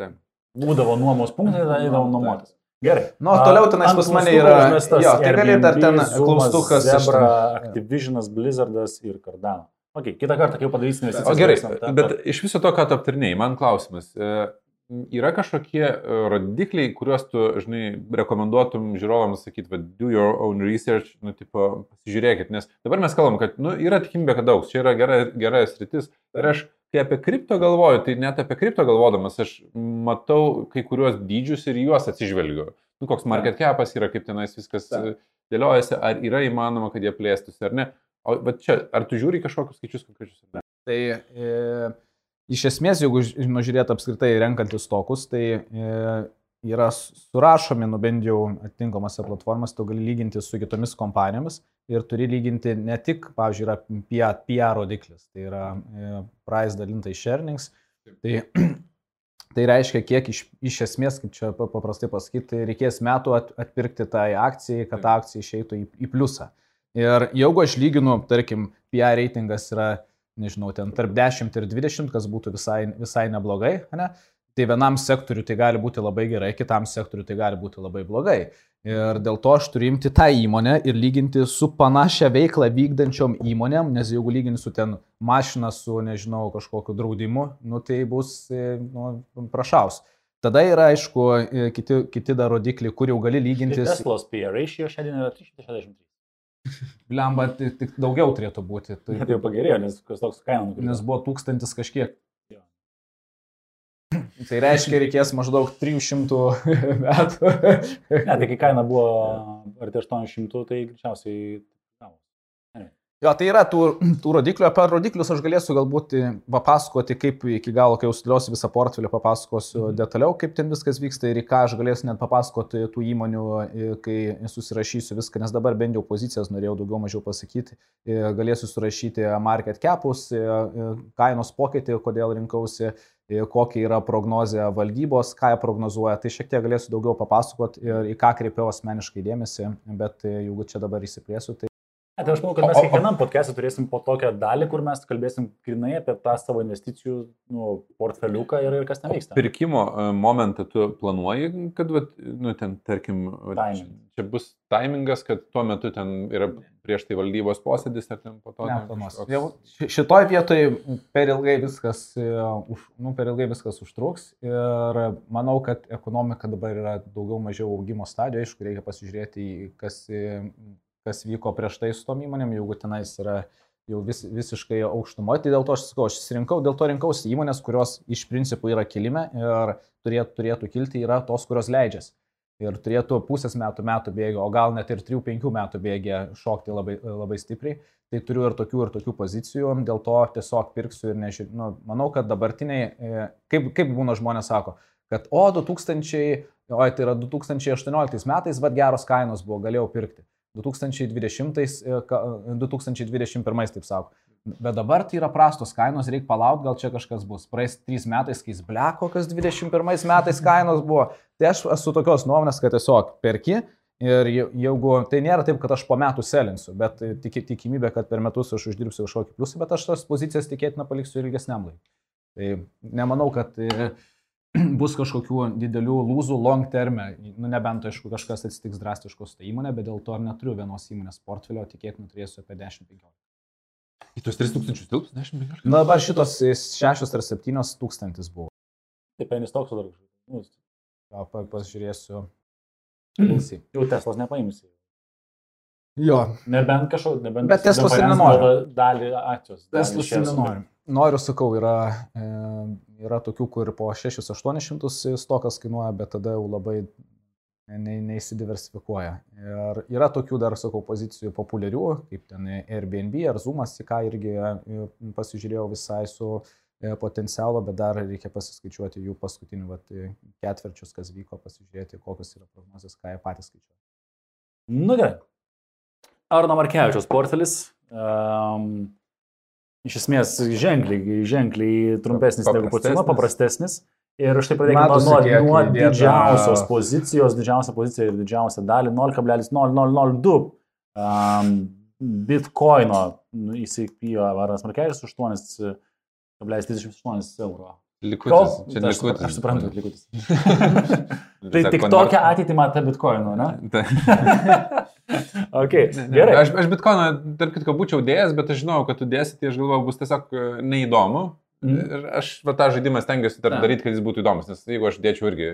Taip. Būdavo nuomos punktai, tada eidavo nuomotis. Gerai. Nu, toliau tenais pas mane yra- jo, tai gali dar ten klaustukas Zebra, Activisionas, Blizzardas ir Cardano. Ok, kitą kartą, kai jau padarysime O gerai, bet iš viso to, ką tu aptarnėjai, man klausimas. e, Yra kažkokie e, rodikliai, kuriuos tu, žinai, rekomenduotum žiūrovams sakyti, va, do your own research, nu, tipo, pasižiūrėkit, nes dabar mes kalbam, kad, nu, yra tikimybė, kad daug, čia yra gera, gera sritis. Ir aš, kai apie kripto galvoju, tai net apie kripto galvodamas, aš matau kai kuriuos dydžius ir juos atsižvelgiu. Nu, koks market capas yra, kaip tenais viskas dėliojasi, ar yra įmanoma, kad jie plėstųsi ar ne. O čia, ar tu žiūri kažkokius skaičius konkrečius? Tai e, iš esmės, jeigu ž- nu, žiūrėt apskritai renkantis tokus, tai e, yra surašomi, nu bent jau atitinkamose platformose, tu gali lyginti su kitomis kompanijomis ir turi lyginti ne tik, pavyzdžiui, yra PR, PR rodiklis, tai yra e, price dalinta iš earnings. Tai, tai reiškia, kiek iš, iš esmės, kaip čia pa- paprastai pasakyti, tai reikės metų at, atpirkti tai akcijai, kad akcija išeitų į, į pliusą. Ir jeigu aš lyginu, tarkim, PR reitingas yra nežinau, ten tarp 10 ir 20, kas būtų visai, visai neblogai, ne? tai vienam sektoriu tai gali būti labai gerai, kitam sektoriu tai gali būti labai blogai. Ir dėl to aš turiu imti tą įmonę ir lyginti su panašia veikla vykdančiom įmonėm, nes jeigu lyginsiu ten mašiną su, nežinau, kažkokiu draudimu, nu, tai bus e, nu, prašaus. Tada yra, aišku, e, kiti, kiti dar rodikliai, kur jau gali lygintis. Teslos PR ratio šiandien yra 363. Lemba, tik, tik daugiau turėtų būti. Tai, Tai jau pagerėjo, nes kas toks kaina nukrito. nes buvo tūkstantis kažkiek. Jo. Tai reiškia, reikės maždaug 300 metų. Ne, tai kai kaina buvo arti 800, tai greičiausiai... Jo, tai yra tų, tų rodiklių, apie rodiklius aš galėsiu galbūt papasakoti, kaip iki galo, kai jau sudėliosiu visą portfelį, papasakosiu detaliau, kaip ten viskas vyksta ir į ką aš galėsiu net papasakoti tų įmonių, kai susirašysiu viską, nes dabar bent jau pozicijas norėjau daugiau mažiau pasakyti, galėsiu surašyti market capus, kainos pokytį, kodėl rinkausi kokia yra prognozija valdybos, ką jie prognozuoja, tai šiek tiek galėsiu daugiau papasakoti ir į ką kreipiau asmeniškai dėmesį, bet jeigu čia dabar įsiplėsiu, tai Tai aš manau, kad mes kiekvienam podcast'e turėsim po tokią dalį, kur mes kalbėsim grinai apie tą savo investicijų nu, portfeliuką ir, ir kas ten vyksta. Pirkimo e, momentą tu planuoji, kad, vat, nu, ten, tarkim, vat, čia bus taimingas, kad tuo metu ten yra prieš tai valdybos posėdis ar ten po to. Ne, jau šitoj vietoj per ilgai viskas, e, už, nu, per ilgai viskas užtruks ir manau, kad ekonomika dabar yra daugiau mažiau augimo stadijoje, aišku, reikia pasižiūrėti, kas kas vyko prieš tai su tom įmonėm, jeigu tenais yra jau vis, visiškai aukštumo. Tai dėl to aš sakau, aš išsirinkau, dėl to rinkausi įmonės, kurios iš principų yra kilime ir turėtų, turėtų kilti, yra tos, kurios leidžiasi. Ir turėtų pusės metų, metų bėgio, o gal net ir 3-5 metų bėgė šokti labai, labai stipriai. Tai turiu ir tokių, ir tokių pozicijų, dėl to tiesiog pirksiu ir nežinau. Nu, manau, kad dabartiniai, e, kaip, kaip būna žmonės sako, kad o 2000, o tai yra 2018 metais, vad geros kainos buvo, galėjau pirkti. 2020, 2021, e, taip sako. Bet dabar tai yra prastos kainos, reikia palaukti, gal čia kažkas bus. Praeis 3 metais, kai jis bleko, kas 21 metais kainos buvo. Tai aš esu tokios nuomonės, kad tiesiog perki ir jeigu tai nėra taip, kad aš po metų selinsiu, bet tik, tikimybė, kad per metus aš uždirbsiu kažkokį pliusą, bet aš tas pozicijas tikėtina paliksiu ilgesniam laikui. Tai nemanau, kad e, bus kažkokių didelių lūzų long terme, nu, nebent aišku kažkas atsitiks drastiškos tą įmonę, bet dėl to ar neturiu vienos įmonės portfelio, tikėtina turėsiu apie 10-15. Į tuos 3000 tilps 10-15? Na dabar šitos 6 ar 7 tūkstantis buvo. Tai penis toks dar kažkoks. Nu, Gal pa, pasižiūrėsiu. Mm. Jau Teslas nepaimsi. Jo. Nebent kažkoks, nebent. Bet Teslas ir nenori. Dalį akcijos. Teslas ir nenori. Noriu, sakau, yra, e, yra tokių, kur po 6-800 stokas kainuoja, bet tada jau labai ne, neįsidiversifikuoja. Ir yra tokių dar, sakau, pozicijų populiarių, kaip ten Airbnb ar Zoomas, į ką irgi e, pasižiūrėjau visai su e, potencialo, bet dar reikia pasiskaičiuoti jų paskutinių vat, ketvirčius, kas vyko, pasižiūrėti, kokios yra prognozijas, ką jie patys skaičiuoja. Nu gerai. Arno Markevičiaus portfelis. Um, iš esmės ženkliai, ženkliai trumpesnis negu Pucino, paprastesnis. Ir štai pradėkime nuo, nuo didžiausios pozicijos, didžiausia pozicija ir didžiausia dalį 0,0002 um, bitkoino nu, įsigijo Varas Markelis už 8,38 euro. Likutis. Kol, čia aš, likutis. Aš suprantu, likutis. tai tik tokią ateitį matą bitkoinų, ne? okay, gerai. Aš, aš bitkoiną, tarp kitko, būčiau dėjęs, bet aš žinau, kad tu dėsi, tai aš galvoju, bus tiesiog e, neįdomu. Mm. Ir aš va, tą žaidimą stengiuosi dar daryti, kad jis būtų įdomus, nes jeigu aš dėčiau irgi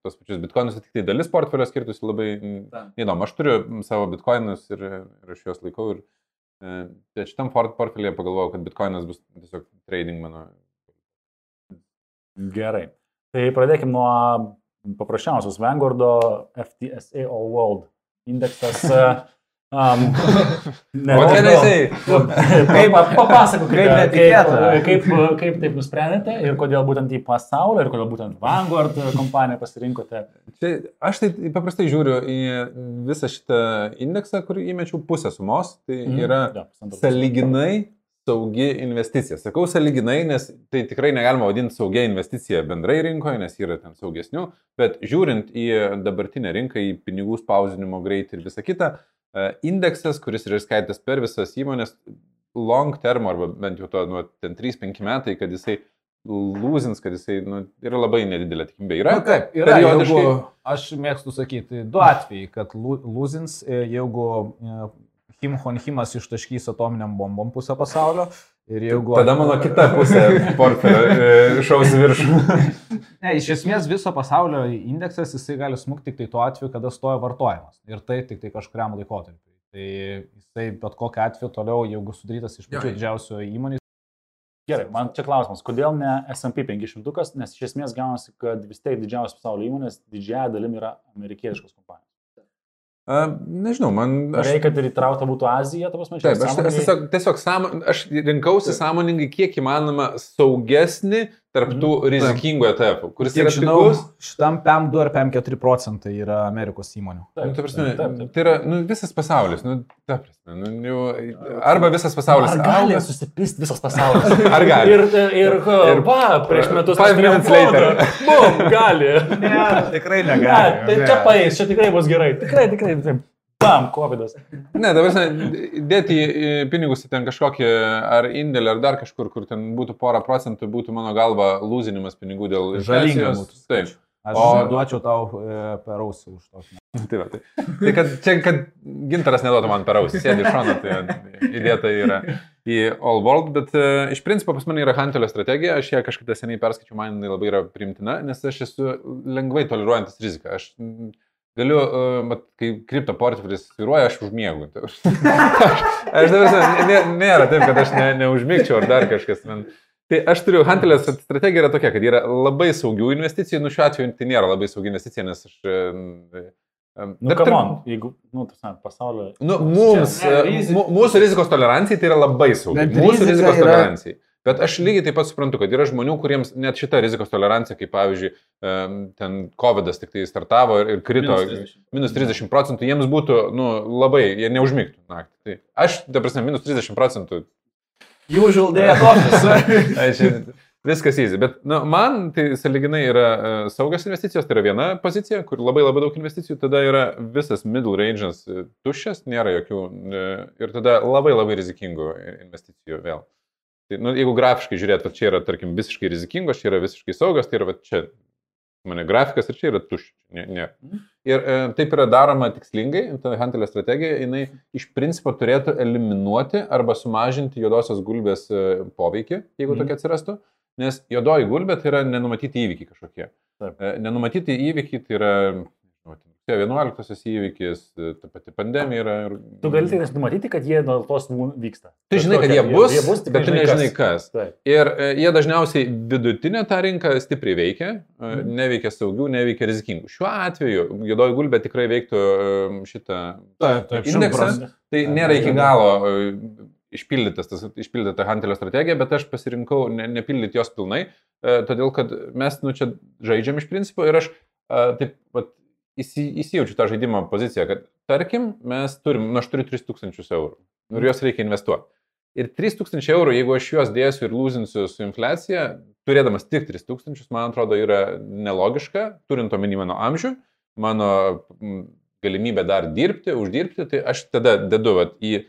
tos pačius bitkoinus, tai tik tai dalis portfelio skirtųsi labai neįdomu. Aš turiu savo bitkoinus ir, ir aš juos laikau. Ir, e, tai šitam portfelėje pagalvojau, kad bitkoinas bus tiesiog trading mano Gerai. Tai pradėkime nuo paprasčiausios Vanguardo FTSA All World indeksas. Um, ne, o ten jisai. Kaip, papasakok, kaip, kaip, kaip, kaip taip nusprendėte ir kodėl būtent į pasaulio ir kodėl būtent Vanguard kompaniją pasirinkote. Čia, aš tai paprastai žiūriu į visą šitą indeksą, kur įmečiau pusę sumos. Tai mhm. yra ja, saliginai saugi investicija. Sakau saliginai, nes tai tikrai negalima vadinti saugia investicija bendrai rinkoje, nes yra ten saugesnių, bet žiūrint į dabartinę rinką, į pinigų spausinimo greitį ir visą kitą, e, indeksas, kuris yra skaitas per visas įmonės, long term, arba bent jau to nuo 3-5 metai, kad jisai lūzins, kad jisai nu, yra labai nedidelė tikimybė. Yra, nu, taip, yra periodiškai... jeigu, aš mėgstu sakyti du atvejai, kad lūzins, e, jeigu e, Kim Honhimas ištaškys atominiam bombom pusę pasaulio. Ir jeigu... Tada mano kita pusė portfelio e, šaus viršų. ne, iš esmės viso pasaulio indeksas jisai gali smūgti tik tai tuo atveju, kada stoja vartojimas. Ir tai tik tai kažkuriam laikotarpiu. Tai jisai bet kokiu atveju toliau, jeigu sudarytas iš pačių didžiausių įmonių. Gerai, man čia klausimas, kodėl ne SP 500, nes iš esmės gaunasi, kad vis tiek didžiausios pasaulio įmonės didžiąją dalim yra amerikietiškos kompanijos. Nežinau, man... Aš, Reikia, kad ir įtraukta būtų Azija, ta prasme, čia taip, aš, aš sąmoningai- tiesiog, tiesiog sąmo, aš rinkausi sąmoningai kiek įmanoma saugesnį tarptų rizikingų etapų, kuris Kiek yra žinau, pigus. šitam PM2 ar PM4 procentai yra Amerikos įmonių. Nu, ta prasme, taip, taip, taip. tai yra nu, visas pasaulis. Nu, ta prasme, nu, jau, arba visas pasaulis. Ar gali auga- susipist visas pasaulis? Ar gali? Ir, ir, ir, va, prieš metus Five minutes later. Bum, gali. Ne, tikrai Ne, tai čia paės, čia tikrai bus gerai. Tikrai, tikrai. taip. Bam, COVID. Ne, dabar dėti pinigus į ten kažkokį ar indėlį, ar dar kažkur, kur ten būtų pora procentų, būtų mano galva lūzinimas pinigų dėl būtų. Taip. Aš O- duočiau tau e, per ausį už tokį. Tai, va, tai. tai kad čia, kad gintaras neduotų man per ausį, sėdi iš šono, tai įdėta yra į All World, bet e, iš principo pas mane yra Hantelio strategija, aš ją kažkada seniai perskaičiau, man jinai labai yra primtina, nes aš esu lengvai toleruojantis riziką. Aš galiu, mat, kai kripto portfelis sviruoja, aš užmiegu. aš, aš dabar, nė, nėra taip, kad aš ne, neužmigčiau ar dar kažkas. Man. Tai aš turiu, Hantelės strategija yra tokia, kad yra labai saugių investicijų, nu šiuo atveju tai nėra labai saugi investicija, nes aš... e, e, Nu, bet come tarp- on, jeigu, nu, tas, ne, pasaulio. Nu, mums, Čia, ne, e, rizi- mu- mūsų rizikos tolerancijai tai yra labai saugi. Bet Mūsų rizikos yra- tolerancijai. Bet aš lygiai taip pat suprantu, kad yra žmonių, kuriems net šita rizikos tolerancija, kaip pavyzdžiui, ten COVID tik tai startavo ir, ir krito Minus 30. minus 30 procentų, jiems būtų nu, labai, jie neužmygtų naktį. Tai aš, ta prasme, minus 30 procentų Usual day at office. Viskas įsi, bet nu, man tai saliginai yra uh, saugios investicijos, tai yra viena pozicija, kur labai labai daug investicijų, tada yra visas middle range'as uh, tuščias, nėra jokių uh, ir tada labai labai rizikingų investicijų vėl. Tai, nu, jeigu grafiškai žiūrėt, va čia yra, tarkim, visiškai rizikingos, čia yra visiškai saugios, tai yra va čia mane grafikas ir čia yra tuščia. Ne, ne. Ir e, taip yra daroma tikslingai, ta Hantelio strategija, jinai iš principo turėtų eliminuoti arba sumažinti juodosios gulbės e, poveikį, jeigu Mhm. tokia atsirastų, nes juodoji gulbė tai yra nenumatyti įvykiai kažkokie. Taip. E, nenumatyti įvykiai tai yra rugsėjo 11 įvykis, e, ta pati pandemija yra. Ir... Tu gali tik numatyti, kad jie nuo tos mu- vyksta. Tu žinai, kad jie bus, jie bus tik bet tu nežinai kas. Taip. Ir e, jie dažniausiai vidutinę tą rinką stipriai veikia, e, Mhm. neveikia saugių, neveikia rizikingų. Šiuo atveju juodoji gulbė tikrai veiktų šitą Taip, taip, indeksą. Tai nėra iki galo išpildytas, tas, išpildyta Hantelio strategija, bet aš pasirinkau ne, nepildyti jos pilnai, todėl kad mes nu, čia žaidžiam iš principo ir aš taip pat įsi, įsijaučiu tą žaidimo poziciją, kad tarkim, mes turim, nu aš turiu 3000 eurų ir juos reikia investuoti. Ir 3000 eurų, jeigu aš juos dėsiu ir lūzinsiu su infliacija, turėdamas tik 3000, man atrodo, yra nelogiška, turint omeny mano amžių, mano galimybę dar dirbti, uždirbti, tai aš tada dedu vat, į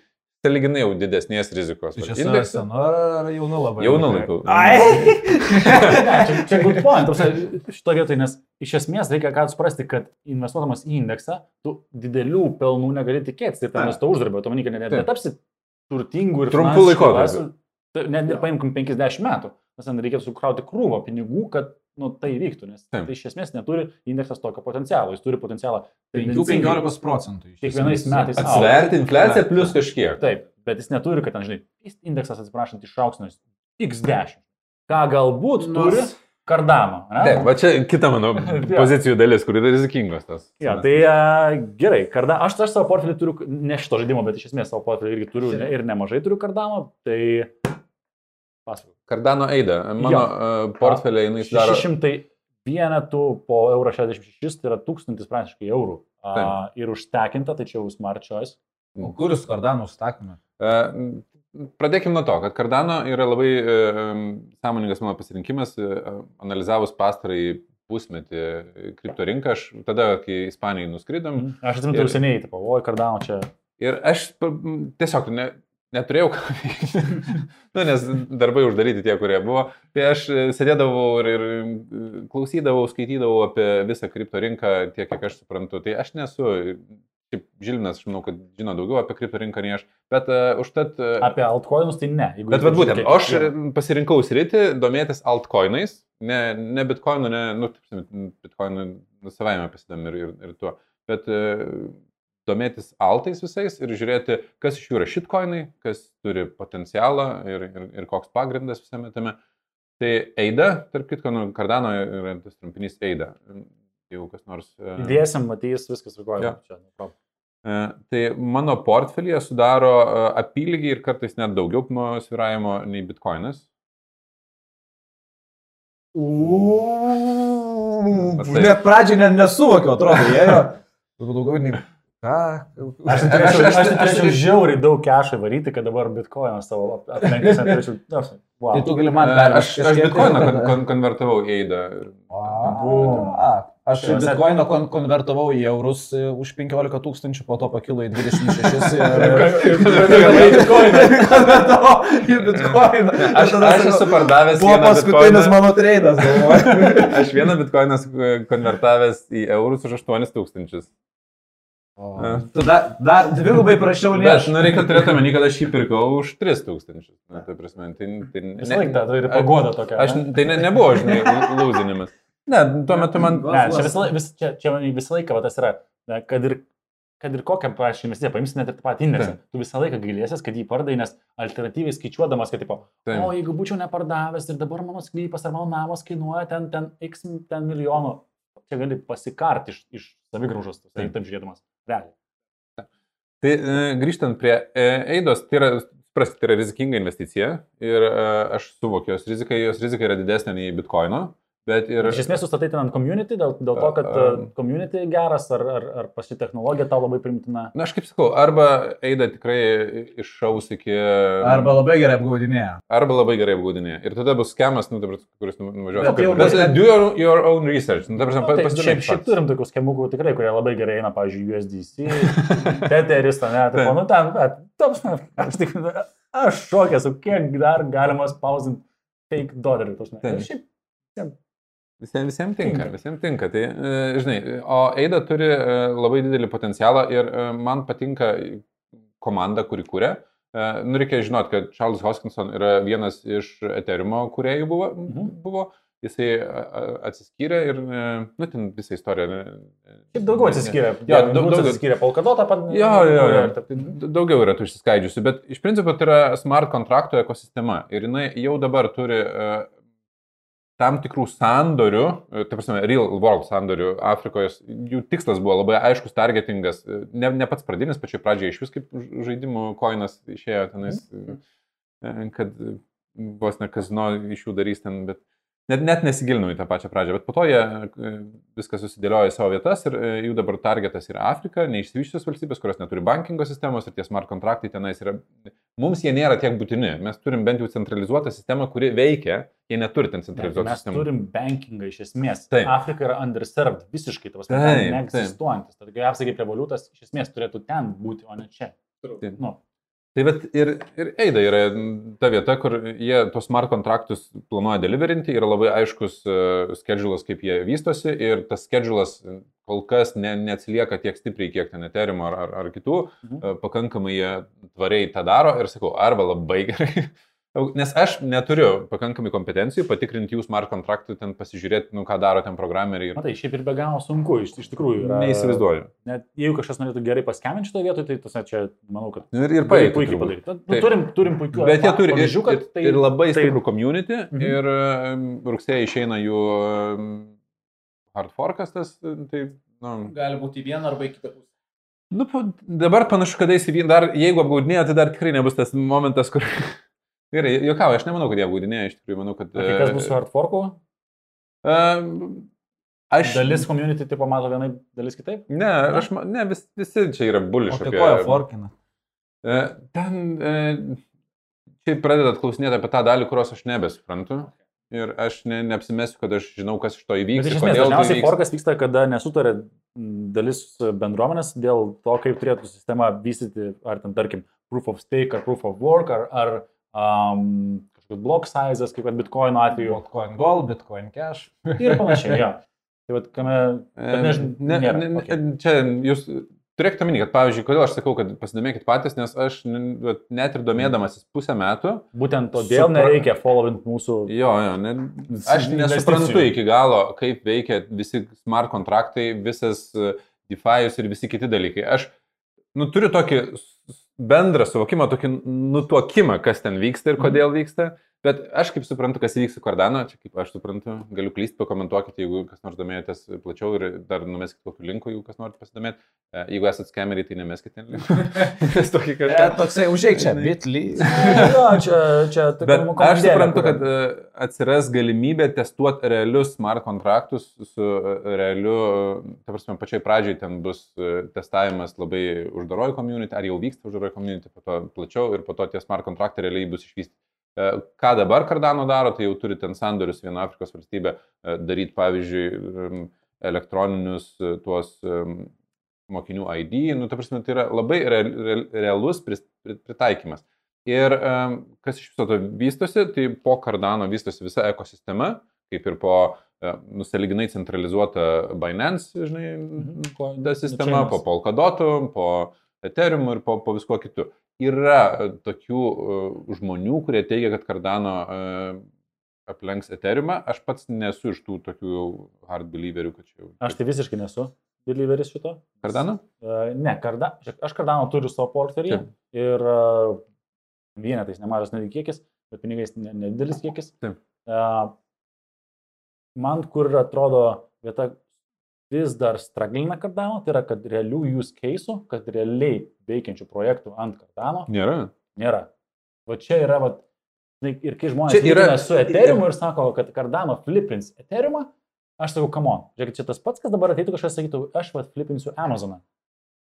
saliginai jau didesnės rizikos. Tai vat, čia indeksą. senu ar jaunu labai? Jaunu laiku. Ai! Čia, čia good point. Šito vietoj, nes iš esmės reikia ką suprasti, kad investuodamas į indeksą, tu didelių pelnų negali tikėtis. Ir ten Taip. to uždarbio, tu manikai, net netapsi turtingų ir laisvu. Tai Net paimkim 50 metų. Nes ten reikėtų sukrauti krūvą pinigų, kad nu, tai vyktų. Nes Taip. tai iš esmės neturi indeksas tokio potencialo. Jis turi potencialą. tendencingai 15 procentų. Kiekvienais metais. Atsverti infliaciją plus kažkiek. Taip, bet jis neturi, kad ten, žinai, indeksas atsiprašant išauks nuo X10. Ką galbūt Nors- turi kardamą. ne? Taip, va čia kita mano pozicijų dalis, kur yra rizikingos tas. Ja, tai a, gerai, karda, aš, aš savo portfelį turiu, ne šito žaidimo, bet iš esmės savo portfelį irgi turiu ne, ir nemažai turiu kardamą, tai pasakau. Kardano Eida, mano Jo. uh, portfelė jinai sudaro. 600 vienetų po euro 66, tai yra 1000 praktiškai eurų. A, ir užtekinta, tai čia jau smart choice. O kur jūs kardanų užstakymą? Uh, Pradėkime nuo to, kad Cardano yra labai uh, sąmoningas mano pasirinkimas, uh, analizavus pastarąjį pusmetį kripto rinką, aš tada, kai Ispanijai nuskridom, Aš atsimenu, Ir- seniai, tipo, oi, kardamą čia. Ir aš tiesiog ne, neturėjau ką veikti. nu, nes darbai uždaryti tie, kurie buvo. Tai aš e, sėdėdavau ir, ir e, klausydavau, skaitydavau apie visą kripto rinką, tiek kiek aš suprantu. Tai aš nesu, kaip Žilinas, aš manau, kad žino daugiau apie kripto rinką nei aš. Bet uh, užtat... Uh, Apie altcoinus tai ne. Bet vad būtent, žiūrėkit, aš jo. pasirinkau sritį domėtis altcoinais, ne, ne bitcoinu, ne, nu, bitcoinu nu, savaime pasidam ir, ir, ir tuo, bet e, domėtis altais visais ir žiūrėti, kas iš jų yra shitcoinai, kas turi potencialą ir, ir, ir koks pagrindas visame tame. Tai Eida, tarp kitko, nu, Cardano yra tas trumpinys Eida. Jeigu kas nors... e, Įdėsim, matys, viskas rekoja. Čia, nu. E, Tai mano portfelyje sudaro e, apylygiai ir kartais net daugiau nuo sviravimo nei bitkoinas. Bet tai- Net pradžiai net nesuvokiau, atrodo, jie yra. Daugiau nei... Ką? Aš turėčiau, aš turėčiau žiauriai daug kešą varyti, kad dabar bitkoiną savo aplenkęs neturėčiau. na, Wow. Tai tu gali man dar Aš, aš bitkoiną kon, kon, konvertavau į eidą. A, aš Tai bitkoiną kon konvertavau į eurus e, už 15 tūkstančių, po to pakilo į 26 ir... Konvertavau į bitkoiną. Aš, aš esu pardavęs Buvo paskutinis bitkoiną. mano treidas. Aš vieną bitkoiną konvertavęs į eurus už 8000. Tu dar, dar dvigubai prašiau lėšų. nu, reikia turėti omeny, kad aš jį pirkau už 3000. Na, tai prasme, tai, tai Visą laiką ta turi pagoda tokia. Aš, ne? tai ne, nebuvo, žinai, lūzinimas. Ne, tuo metu man... Ne, čia visą, laik- vis, čia, čia visą laiką va, tas yra, ne, kad ir, kad ir kokią prašymą investiciją, paimsi net ir tą patį indeksą, Taip. tu visą laiką gailėsies, kad jį pardai, nes alternatyviai skaičiuodamas, kad, tipo, Taip. o jeigu būčiau nepardavęs ir dabar mano sklypas ar mano namas kainuoja ten, ten x ten milijonų, čia gali pasikarti iš, iš savigraužos, tai Taip. taip žiūrėdamas. Realiai. Tai e, grįžtant prie e, Eidos, tai yra, suprasti, tai yra rizikinga investicija ir e, aš suvokiu jos riziką, jos rizika yra didesnė nei bitkoino, bet ir... Iš esmės sustatai ten ant community, dėl, dėl to, kad uh, community geras ar, ar, ar pasi technologija tau labai primtina. Na, aš kaip sakau, arba Eida tikrai iššaus iki... Arba labai gerai apgaudinėja. arba labai gerai apgaudinė. Ir tada bus skemas, nu, dabar, kuris nuvažiuos. Bet jau Bet do your, your own research. Nu, Na, pa- tai, šiaip, šiaip turim tokių skemukų tikrai, kurie labai gerai eina, pavyzdžiui, USDC, Teteris, ne, tai Taip. nu ten, bet, tops, aš, tik, aš šokęs, su kiek dar galima spausinti fake dolerių. tos, ne. Taip. Ir Šiaip, Visiems, visiems tinka, visiems tinka. Tai, e, žinai, o Eida turi e, labai didelį potencialą ir e, man patinka komanda, kuri kūrė. Nu, reikia žinot, kad Charles Hoskinson yra vienas iš Ethereum kuriejų buvo. Mhm. buvo. Jisai atsiskyrė ir, nu, ten visą istoriją. šiaip daugiau atsiskyrė. Jo, daug- daug daug- atsiskyrė. Polkadotą pat. Jo, jo, jo. Daugiau yra tų išsiskaidžiusių, bet iš principo tai yra smart kontraktų ekosistema ir jinai jau dabar turi tam tikrų sandorių, tai prasme, real world sandorių Afrikoje, jų tikslas buvo labai aiškus, targetingas, e, ne, ne pats pradinis, pačioj pradžioje iš vis kaip žaidimų koinas išėjo tenais, e, kad vos ne kazino iš jų darys ten, bet net, net nesigilinau į tą pačią pradžią, bet po to jie e, viską susidėliojo į savo vietas ir e, jų dabar targetas yra Afrika, neišsivyščios valstybės, kurios neturi bankingo sistemos ir tie smart kontraktai tenais yra. Mums jie nėra tiek būtini, mes turim bent jau centralizuotą sistemą, kuri veikia, jie neturi ten centralizuotą Mes sistemą. turim bankingą iš esmės. Taip. Afrika yra underserved visiškai, pats neegzistuojantis. Tad kaip apsakai revoliutas iš esmės turėtų ten būti, o ne čia. Taip. Nu, Tai bet ir, ir Eida yra ta vieta, kur jie tos smart kontraktus planuoja deliverinti, yra labai aiškus uh, schedulas, kaip jie vystosi ir tas schedulas kol kas ne, neatsilieka tiek stipriai, kiek ten Ethereum ar, ar, ar kitų, Mhm. uh, pakankamai jie tvariai tą daro ir sakau, arba labai gerai. Nes aš neturiu pakankamai kompetencijų patikrinti jų smart kontraktų, ten pasižiūrėti, nu, ką daro ten programeriai. matai, šiaip ir be galo sunku, iš, iš tikrųjų. Yra, Neįsivaizduoju. Net jeigu kažkas norėtų gerai paskeminti šitoje vietoje, tai tas, čia, manau, kad Nu, Ir, ir paėtų. puikiai padaryti. Nu, turim, turim puikių Bet jie turi ir, pavyzdžių, kad ir, ir labai tai- stiprų community Mhm. ir um, rugsėje išeina jų um, hard forkas tas, tai, nu, Gali būti į vieną arba į kitą pusę. nu, dabar panašu, kad eisi vien dar, jeigu apgaudinėja, tai dar tikrai nebus tas momentas, kur... Gerai, juokauju, aš nemanau, kad jie apgaudinėja, iš tikrųjų, manau, kad... Tai kas bus su hardforku? Um, aš... Dalis community tipo mato vienai, dalis kitaip? Ne, aš, ma- ne vis, visi čia yra O buliš. tai ko jie forkina? E, Ten e, čia pradedat klausinėti apie tą dalį, kurios aš nebesuprantu. Ir aš ne, neapsimesiu, kad aš žinau, kas iš to Bet įvyks. iš ir esmės tai dažniausiai įvyks. forkas vyksta, kada nesutarė dalis bendruomenės dėl to, kaip turėtų sistema vystyti, ar ten, tarkim, proof of stake, ar proof of work, ar, ar um, kažkokius block sizes, kaip kad bitcoin atveju Bitcoin Gold, Bitcoin Cash. ir panašiai. Jo. Tai vad, kame... E, nežinau, ne, nėra, ne, ne, okei. Čia jūs turėkite omeny, kad, pavyzdžiui, kodėl aš sakau, kad pasidomėkit patys, nes aš net ir domėdamasis pusę metų, Būtent todėl Supra- nereikia followint mūsų... jo, jo, ne, aš nesuprantu iki galo, kaip veikia visi smart kontraktai, visas e, DeFi'us ir visi kiti dalykai. Aš nu, turiu tokį bendrą suvokimą, tokį nutuokimą, kas ten vyksta ir kodėl vyksta, Bet aš kaip suprantu, kas įvyks su Cardano, čia kaip aš suprantu, galiu klysti, pakomentuokite, jeigu kas nors domėjotės plačiau ir dar numeskite kokiu linku, jeigu kas nors pasidomėt. E, Jeigu esate skameriai, tai nemeskite linku. Nes tokį E, kažką. toksai užėjk čia, bitly. Jo, čia, čia tokia nu, aš suprantu, kad e, atsiras galimybė testuoti realius smart kontraktus su e, realiu, e, ta prasme, pačiai pradžiai ten bus e, testavimas labai uždaroji community, ar jau vyksta uždaroji community, po to plačiau ir po to tie smart kontraktai realiai bus išvystyti. E, Ką dabar Cardano daro, tai jau turi ten sandorius viena Afrikos valstybė e, daryti, pavyzdžiui, elektroninius e, tuos mokinių ID, nu, ta prasme, tai yra labai real- real- realus pritaikymas. Ir kas iš viso to vystosi, tai po Cardano vystosi visa ekosistema, kaip ir po nusaliginai centralizuota Binance, žinai, Po- ta sistema, po Polkadotu, po Ethereum ir po, po visko kitu. Yra e, tokių e, žmonių, kurie teigia, kad Cardano e, aplenks Ethereumą. Aš pats nesu iš tų tokių hard believerių, kad čia jau. Aš tai visiškai nesu believeris šito. Cardano? Ne, karda, aš Cardano turiu savo portfelį ir vienetais nemažas netgi kiekis, bet pinigais ne- nedidelis kiekis. Taip. Man kur atrodo vieta vis dar straglina Cardano, tai yra, kad realių use case'ų, kad realiai veikiančių projektų ant Cardano Nėra. nėra. Va čia yra, va, ir kai žmonės yra- su Ethereum ir sako, kad Cardano flipins Ethereumą, aš sakau, come on, žiūrėk, čia tas pats, kas dabar ateitų kažkas sakytų, aš va flipinsiu Amazoną.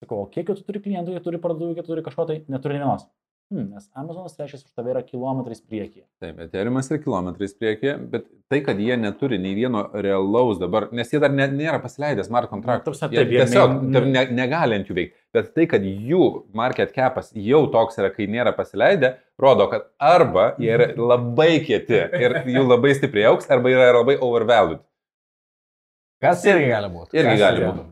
Sakau, o kiek jau tu turi klientų, kiek turi parduotuvų, kiek turi kažko tai, neturi vienos. Hmm, nes Amazonas reiškia, už tave yra kilometrais priekyje. Taip, Ethereum'as yra kilometrais priekyje, bet tai, kad jie neturi nei vieno realaus dabar, nes jie dar ne, nėra pasileidę smart Na, ta kontraktus. prasme, Jie taip, jie tiesiog ne- ne, ne, negali ant jų veikti. Bet tai, kad jų market capas jau toks yra, kai nėra pasileidę, rodo, kad arba jie yra labai kieti ir jų labai stipriai auks, arba yra labai overvalued. Kas irgi gali būti. Irgi Kas gali būti.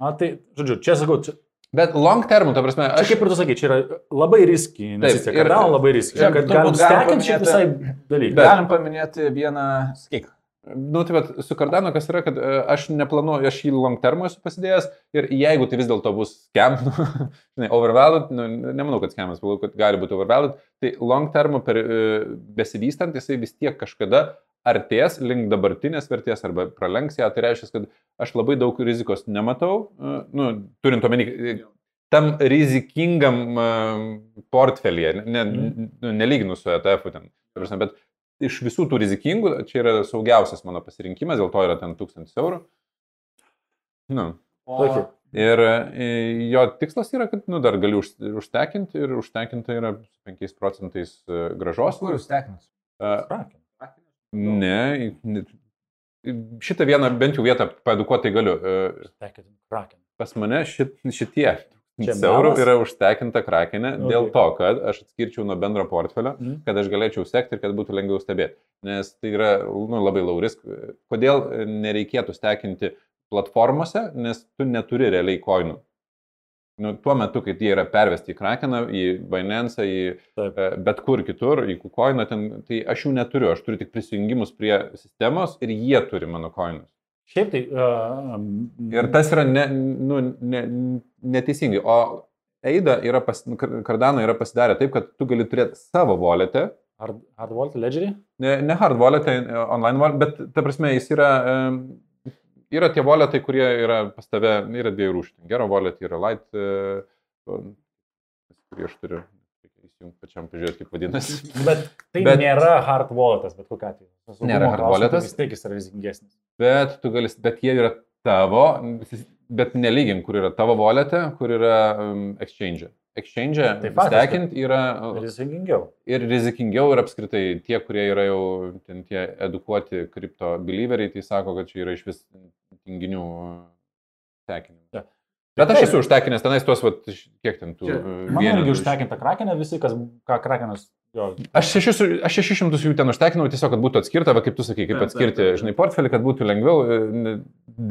Na tai, žodžiu, čia sakau, čia, Bet long term, ta prasme, čia aš kaip ir tu sakai, čia yra labai riski investicija. ir- Cardano labai riski. Čia Kad galim stekinti šiaip visai dalykai. Bet- Galim paminėti vieną, sakyk, Nu, tai vat, su Cardano kas yra, kad e, aš neplanuoju, aš jį long term esu pasidėjęs ir jeigu tai vis dėlto bus scam, nu, žinai, overvalued, nu, nemanau, kad scamas, manau, kad gali būti overvalued, tai long term per e, besivystant jisai vis tiek kažkada artės link dabartinės vertės arba pralenks ją, tai reiškia, kad aš labai daug rizikos nematau, e, nu, turint omeny, e, tam rizikingam e, portfelyje, ne, Mhm. nu, nelyginu su ETF, ten, bet iš visų tų rizikingų, čia yra saugiausias mano pasirinkimas, dėl to yra ten 1000 eurų. Nu. Tokį. Ir jo tikslas yra, kad nu, dar gali už- užtekinti ir užtekinta yra 5 procentais gražos. kur jūs tekinas? E. Ne, ne, šitą vieną bent jau vietą paedukuotai galiu. E. Pas mane šit, šitie Čia eurų yra užtekinta krakenė Ok. dėl to, kad aš atskirčiau nuo bendro portfelio Mhm. kad aš galėčiau sekti ir kad būtų lengviau stebėti. Nes tai yra nu, labai low risk. Kodėl nereikėtų stekinti platformose, nes tu neturi realiai koinų. Nu, tuo metu, kai jie yra pervesti į Krakeną, į Binance, į Taip. e, bet kur kitur, į Kukoiną, ten, tai aš jų neturiu, aš turiu tik prisijungimus prie sistemos ir jie turi mano koinus. Šiaip tai. Uh, Ir tas yra ne, nu, ne, neteisingai. O Eida yra, pas, Cardano yra pasidarę taip, kad tu gali turėti savo voletę, Hard, hard Vault Ledgerį? Ne, ne hard wallet, tai e, online wallet, bet ta prasme jis yra, e, yra tie walletai, kurie yra pas tave, yra dviejų rūšių. Gero wallet yra light, e, kurį aš turiu. Įsijungti pačiam pažiūrėti, kaip vadinasi. Bet tai Bet- nėra hard walletas, bet kokia atveju. Saugumo Nėra hard walletas? Vis tiek jis yra rizikingesnis. Bet tu gali, bet jie yra tavo, bet nelygink, kur yra tavo walletė, kur yra um, exchange. Exchange, Tai faktas, stekint yra Rizikingiau. ir rizikingiau ir apskritai tie, kurie yra jau ten tie edukuoti kripto believeriai, tai sako, kad čia yra iš vis tinginių tekinimų. Ja. Bet aš esu užtekinęs tenais tuos, vat, kiek ten tų uh, Man irgi užtekinta krakenė, visi, kas, ką krakenas. Jo, Aš 600 aš 600 jų ten užtekinau tiesiog, kad būtų atskirta, va, kaip tu sakai, kaip Taip, atskirti, taip, taip. žinai, portfelį, kad būtų lengviau, e,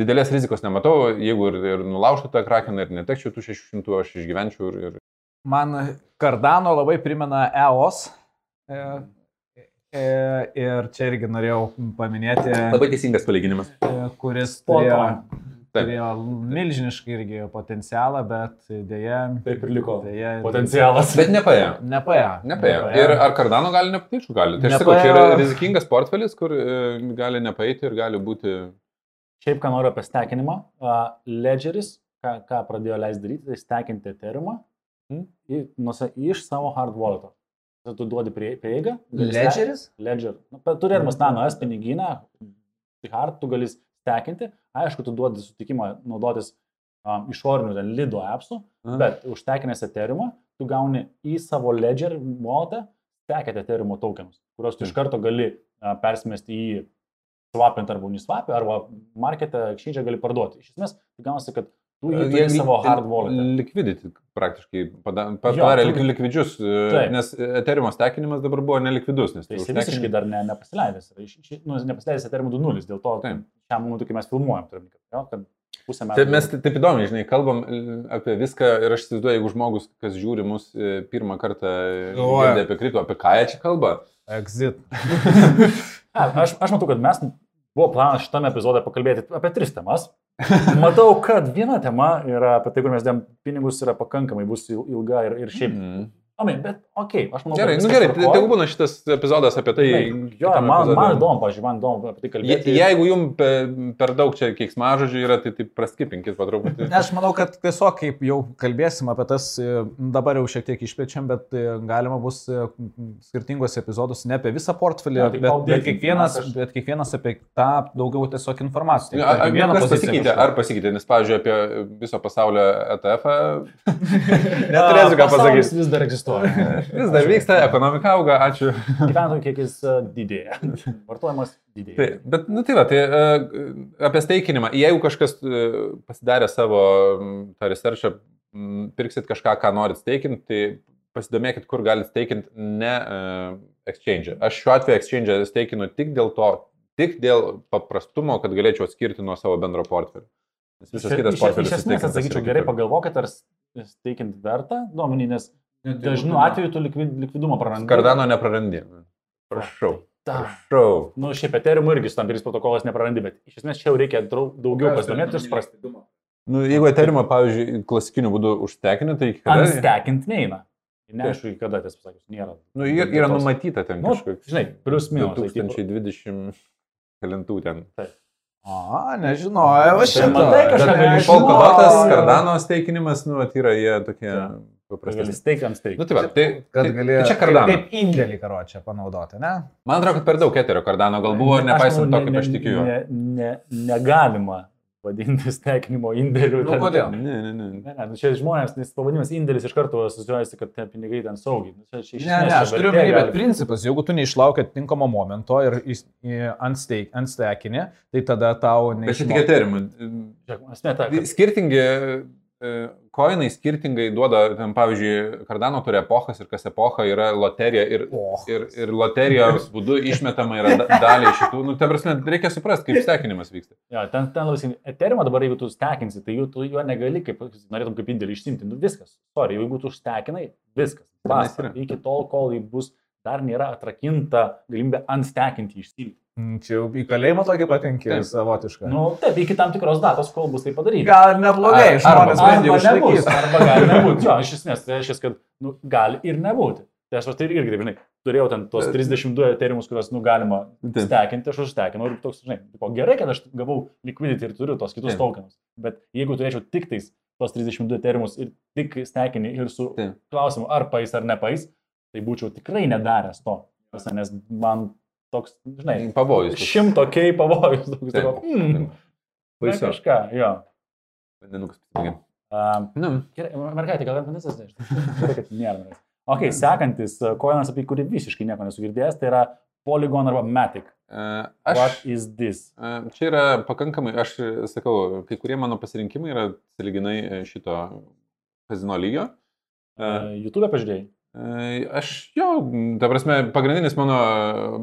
didelės rizikos nematau, jeigu ir, ir nulaužtų tą krakeną ir netekčiau tų 600, aš išgyvenčiau ir, ir Man Cardano labai primena EOS. E, ir čia irgi norėjau paminėti, labai teisingas palyginimas. e, kuris turėjo turėjo milžinišką irgi potencialą, bet dėja. Taip ir liko. Dėja, Potencialas. Bet. Nepaėjo. Nepaėjo. Nepaėjo. Ir ar Kardano gali nepateikti? Gali. Tai aš sakau, čia yra rizikingas portfelis, kur e, gali nepaeiti ir gali būti... Šiaip ką noriu apie stekinimą. Ledgeris, ką, ką pradėjo leisti daryti, tai stekinti Ethereumą nusa- iš savo hard wallet'o. Tu duodi prie- prieigą. Ledgeris? Ledger. Nu, turėdamas tą NS pinigyną, tai hard tu gali stekinti. Aišku, tu duodi sutikimą naudotis um, išorinių lido appsų, Aha. bet užtekinęs Ethereumą, tu gauni į savo Ledger walletą stekėti Ethereum tokenus, kuriuos tu iš karto gali uh, persimesti į swapint arba uniswapį, arba marketą, exchange gali parduoti. Iš esmės, tai gaunasi, kad jį turi savo hard walletą. Liquidity praktiškai padarė lik- likvidžius, e, Taip. nes Ethereum stekinimas dabar buvo nelikvidus. Nes Tai jis užtekini- visiškai dar ne, nepasileidęs. Iš- Nu, nepasileidęs Ethereum 2.0, dėl to Taip. šiam momentui, kai mes filmuojam, turim, jo, kad pusę metų. Taip, mes taip įdomiai, žinai, kalbam e, apie viską ir aš įsivaizduoju, jeigu žmogus, kas žiūri mus e, pirmą kartą, girdi apie kripto, apie ką jie čia kalba. Exit. A, aš, aš matau, kad mes buvo planas šitame epizode pakalbėti apie tris temas. Matau, kad viena tema yra apie tai, kur mes dėm pinigus, yra pakankamai bus il- ilga ir, ir šiaip. Mm. Omai, bet okei, okay, aš manau, Gerai, nu gerai, tai būna šitas epizodas apie tai. Žinai, Jo, man, man įdomu, pažiūrėjau, man įdomu apie tai Je, kalbėti. jeigu jums per, per daug čia keiksmažodžių yra, tai, tai praskipinkit patruputį. Aš manau, kad tiesiog kaip jau kalbėsim apie tas, e, dabar jau šiek tiek išplečiam, bet e, galima bus e, skirtingos epizodus ne apie visą portfelį, Jo, tai bet, updating, bet, kiekvienas, aš- bet kiekvienas apie tą daugiau tiesiog informacijos. Ar, ar, Vieną kas poziciją pasikeitė, ar pasikeitė, nes, pavyzdžiui, apie viso pasaulio ETF neturėsiu ką pasakyti. Vis dar egzistuoja. Vis dar vyksta, ekonomika auga, ačiū. Gyventojų kiekis a, didėja. Vartojimas didėja. Tai, bet, nu tai va, tai e, apie steikinimą. Jeigu kažkas e, pasidarė savo tą researchą, pirksit kažką, ką norit steikinti, tai pasidomėkit, kur galit steikinti ne exchange. Aš šiuo atveju exchange steikinu tik dėl to, tik dėl paprastumo, kad galėčiau atskirti nuo savo bendro portfelio. Nes visas Iš- kitas portfelis. Iš esmės, atsakyčiau, gerai pagalvokit, ar steikinti verta duomenį, nes dažnu atveju tu likvid, likvidumą prarandi. Kardano neprarandi. Prašau. Ta. Prašau. Nu, šiaip Ethereum irgi su tam tikrais protokolas neprarandi, bet iš esmės čia jau reikia daugiau pasidomėti ir suprasti. Nu, jeigu Ethereum, pavyzdžiui, klasikiniu būdu užtekini, tai iki kada? Anstekint neina. Neaišku, iki kada tas pasakysiu, nėra. Nu, yra, yra numatyta ten Nu, kažkoks. žinai, plius minus. tai tipo- 2020 kelintų ten. A, nežinojau, aš Tai šitą. matai, kažką žinot. Kardano steikinimas, nu, vat yra jie tokie Gali paprasti. steikti ant steikti. Nu, tai va, tai, Kad tai, galėjo tai čia Kardano. Kaip indėlį karočią panaudoti, ne? Man atrodo, kad per daug eterio Kardano gal buvo, Aš nepaisant to, manau, kaip ne- aš tikiu. Ne, ne, negalima vadinti stekinimo indėliu. Nu, ten- kodėl? Ne, ne, ne. Ne, ne, nu čia žmonės, nes pavadinimas indėlis iš karto asociuojasi, kad tie pinigai ten saugiai. Nu, čia, čia, Ne, ne, aš turiu omeny, bet gali- principas, jeigu tu neišlaukia tinkamo momento ir ant stekinį, tai tada tau Bet. Žiūrėk, Esmė ta, kad Skirtingi koinai skirtingai duoda, ten, pavyzdžiui, Kardano turi epochas ir kas epocha yra loterija ir, O. ir, ir loterijos būdu išmetama yra da- daliai šitų. Nu, ta prasme, reikia suprasti, kaip stekinimas vyksta. jo, ten, ten labai sėkmingai. Eterimą dabar, jeigu tu stekinsi, tai jų, tu jo negali, kaip norėtum kaip indėlį išsimti. Nu viskas. Sorry, jeigu tu stekinai, viskas. Basta. Iki tol, kol jį bus, dar nėra atrakinta galimybė unstekinti išsimti. Mm, Čia jau į kalėjimą tokį patenki, Taip. savotiškai. Nu, taip, iki tam tikros datos, kol bus tai padaryta. Gal ir neblogai, Ar- žmonės bent jau išlaikys. arba gali nebūti. Jo, iš esmės, tai reiškia, kad nu, gali ir nebūti. Tai aš tai irgi, žinai, turėjau ten tos 32 eterimus, kuriuos, nu, galima stekinti, aš užstekinau ir toks, žinai, tipo, gerai, kad aš gavau liquidity ir turiu tos kitus tokenus. Bet jeigu turėčiau tik tais tos 32 eterimus ir tik stekinį ir su Taip. klausimu, ar pais ar nepais, tai būčiau tikrai nedaręs to. Nes man toks, žinai, Pavojus. toks. šimto kei pavojus. Toks, Taip. tipo, mm, na, Baisu. kažką, jo. Vandenukas pasibaigia. Um, Nu, Gerai, mergaitė, gal vandensas tai Gerai, kad nėra. mergaitė. Ok, sekantis uh, koinas, apie kurį visiškai nieko nesugirdėjęs, tai yra Polygon arba Matic. e, What aš. is this? e, Čia yra pakankamai, aš e, sakau, kai kurie mano pasirinkimai yra saliginai e, šito kazino lygio. E, Uh, YouTube pažiūrėjai. Aš jo, ta prasme, pagrindinis mano e,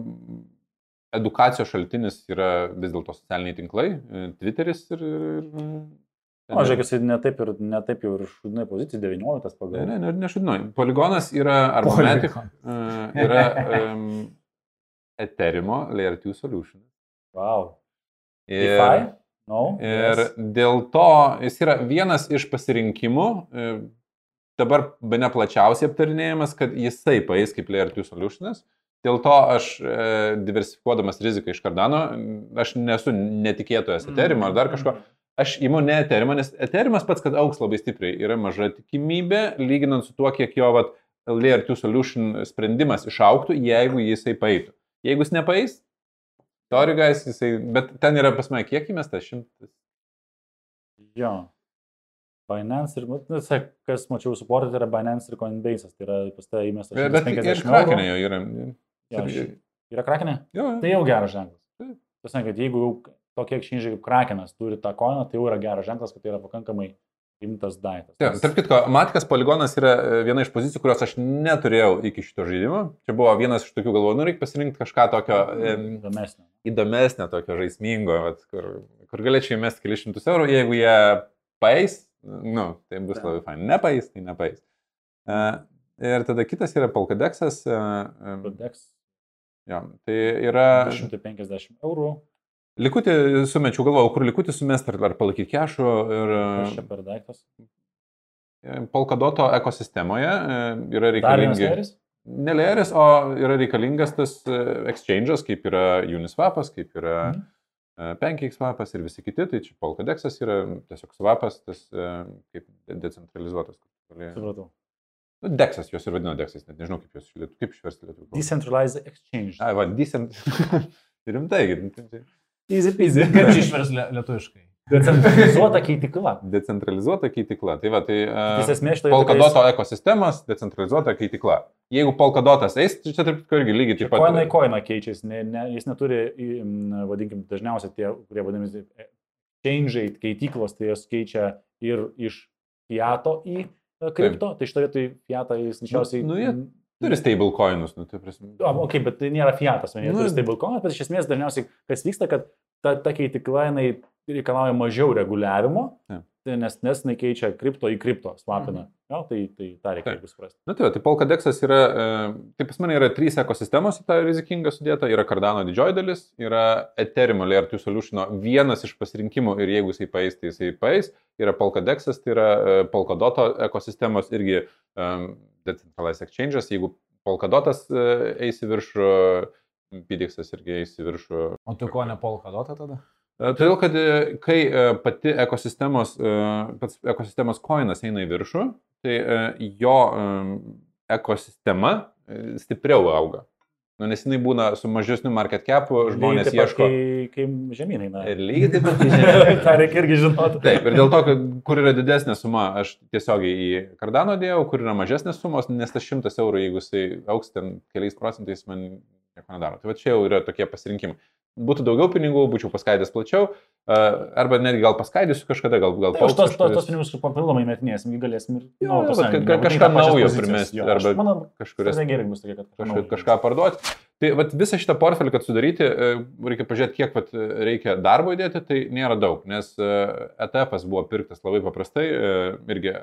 edukacijos šaltinis yra vis dėlto socialiniai tinklai, e, Twitteris ir... ir O, žiūrėk, jis netaip ir netaip jau ir šudinai pozicija 19 Ne, pagal. ne, ne, nešudinoju. Poligonas yra arba Matic, e, yra um, Ethereum Layer 2 Solution. Wow. Ir, DeFi? No, Ir yes. dėl to jis yra vienas iš pasirinkimų, dabar be ne plačiausiai aptarinėjimas, kad jisai paės kaip Layer 2 Solutions. Dėl to aš e, diversifikuodamas riziką iš Cardano, aš nesu netikėtojas Ethereum ar dar kažko, aš imu ne Ethereum, nes Ethereum pats, kad auks labai stipriai, yra maža tikimybė, lyginant su tuo, kiek jo vat, Layer 2 Solution sprendimas išauktų, jeigu jisai paeitų. Jeigu jis nepaeis, sorry guys, jisai, bet ten yra pas mane kiek įmesta, šimtas. Jo. Binance ir, nu, tai, kas mačiau suportą, tai yra Binance ir Coinbase, tai yra pas tai įmestas Bet, bet ir 150 krakenė eurų. jau yra. Jo, ši- Yra krakenė? Jo, Tai jau geras ženklas. Taip. Pasakė, kad jeigu jau tokie exchange kaip krakenas turi tą koiną, tai jau yra geras ženklas, kad tai yra pakankamai rimtas daiktas. Ja, tarp kitko, Matikas poligonas yra e, viena iš pozicijų, kurios aš neturėjau iki šito žaidimo. Čia buvo vienas iš tokių galvojų, nu reikia pasirinkti kažką tokio em, Įdomesnė. įdomesnio, tokio žaismingo, vat, kur, kur galėčiau įmesti kelius šimtus eurų, jeigu jie paeis, nu, tai bus labai fain. Nepaeis, tai nepaeis. Uh, ir tada kitas yra Polkadeksas. Uh, Codex jo, tai yra... 250 eurų. Likutį sumečiau, galvojau, kur likutį sumest, ar, ar palaikyti kešų. Ir Kas čia per daiktas? e, Polkadoto ekosistemoje e, yra leris? Ne leeris, o yra reikalingas tas e, exchange'as, kaip yra Uniswapas, kaip yra Mhm. Mhm. PancakeSwapas ir visi kiti. Tai čia Polkadexas yra tiesiog swapas, tas e, kaip de- decentralizuotas. kur gali- Supratau. Nu, Dexas, juos ir vadino Dexas, net nežinau kaip juos išlietu, kaip išversti lietuvių. Decentralized exchange. Ai, va, decent. Rimtai, gi, Easy peasy. Kaip čia išvers lie- lietuviškai? Decentralizuota keitikla. decentralizuota keitikla. Tai va, tai Iš uh, esmės šitoje Polkadoto ekosistemas, decentralizuota keitikla. Jeigu Polkadotas eis, tai čia kitko irgi lygiai taip pat. Koinai koina keičiasi, ne, ne, jis neturi, vadinkim, dažniausiai tie, kurie vadinami exchange'ai, keityklos, tai jos keičia ir iš fiato į e, kripto, tai šitoje tai fiatą jis greičiausiai... nu, jie Turi stablecoinus, nu, tai prasme. O, ok, bet tai nėra fiatas, jie Nu, turi stablecoin, bet iš esmės dažniausiai kas vyksta, kad ta, ta keitikla jinai reikalauja mažiau reguliavimo, Taip. tai nes, nes jinai keičia kripto į kripto, swapina. Mhm. Jo, tai, tai tą reikia Taip. irgi suprasti. Na tai, va, tai Polkadexas yra, e, tai pas mane yra trys ekosistemos į tą rizikingą sudėtą. Yra Cardano didžioji dalis, yra Ethereum Layer 2 Solution vienas iš pasirinkimų ir jeigu jisai paeis, tai jisai paeis. Yra Polkadexas, tai yra e, Polkadoto ekosistemos irgi um, Decentralized Exchange'as. Jeigu Polkadotas e, eis į viršų, PDXas irgi eis į viršų. O tu ko ne polkadota tada? E, Todėl, kad e, kai pati ekosistemos, pats ekosistemos koinas eina į viršų, tai jo ekosistema stipriau auga. Nu, nes jinai būna su mažesniu market capu, žmonės Lygiai ieško. Kai, kai žemynai, na. Ir lygiai taip pat žemė. tą reikia irgi žinoti. Taip, ir dėl to, kad kur yra didesnė suma, aš tiesiogiai į Cardano dėjau, kur yra mažesnės sumos, nes tas šimtas eurų, jeigu jisai auks ten keliais procentais, man nieko nedaro. Tai va čia jau yra tokie pasirinkimai. Būtų daugiau pinigų, būčiau paskaidęs plačiau, a, arba netgi gal paskaidysiu kažkada, gal, gal Tai už tos, tos, tos pinigus papildomai metinėsim, galėsim ir... Jo, prasme, ka- ka- kažką naujo primesti, arba Manau, kažkuris bus tokia, kad kažką, kažką parduoti. Tai vat, visą šitą portfelį, kad sudaryti, e, reikia pažiūrėti, kiek vat, reikia darbo įdėti, tai nėra daug, nes e, ETF buvo pirktas labai paprastai, e, irgi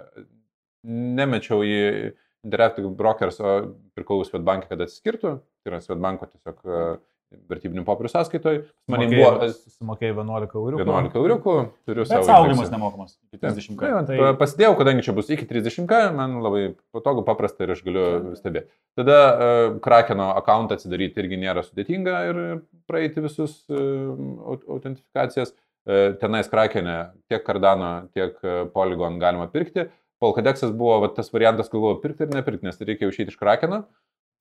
nemečiau į Interactive Brokers, o pirkau Svetbankį, kad atsiskirtų, tai yra Svetbanko tiesiog e, vertybinių popierių sąskaitoj. Man buvo Sumokėjai 11 eurų. 11 euriukų, turiu savo. indeksą. nemokamas. Iki Taip. 30. Tai, Tai, tai pasidėjau, kadangi čia bus iki 30, man labai patogu, paprasta ir aš galiu stebėti. Tada uh, Krakeno akantą atsidaryti irgi nėra sudėtinga ir praeiti visus uh, autentifikacijas. Uh, tenais Krakenė tiek Cardano, tiek uh, Polygon galima pirkti. Polkadeksas buvo va, tas variantas, galvojau pirkti ir nepirkti, nes reikia išeiti iš Krakeno.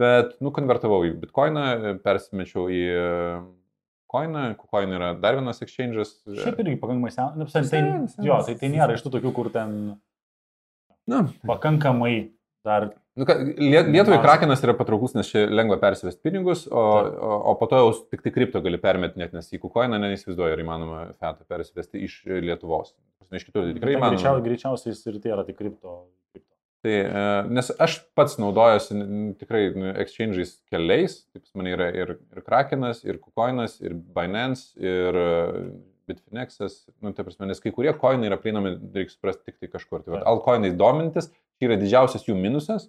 Bet, nu, konvertavau į Bitcoiną, persimečiau į Coiną. Coin yra dar vienas exchange'as. šiaip irgi pakankamai senas. Tai, Senas, jo, tai, tai nėra iš tų tokių, kur ten Na, pakankamai dar Nu, ką, Lie- Lietuvai. Krakenas yra patrauklus, nes čia lengva persivesti pinigus, o, o, o po to jau tik tai kripto gali permetinėti, nes į kukoiną neįsivaizduoju, ar įmanoma fiatą persivesti iš Lietuvos. Iš kitur tai tikrai Tai įmanoma. Greičiau, greičiausiai jis ir tai yra tik kripto. kripto. Tai, e, nes aš pats naudojuosi tikrai nu, exchange'ais keliais, taip mane yra ir, ir Krakenas, ir kukoinas, ir Binance, ir e, Bitfinexas, nu, tai prasme, nes kai kurie koinai yra prieinami, reikia suprasti tik tai kažkur. Tai, altcoinais domintis, čia yra didžiausias jų minusas,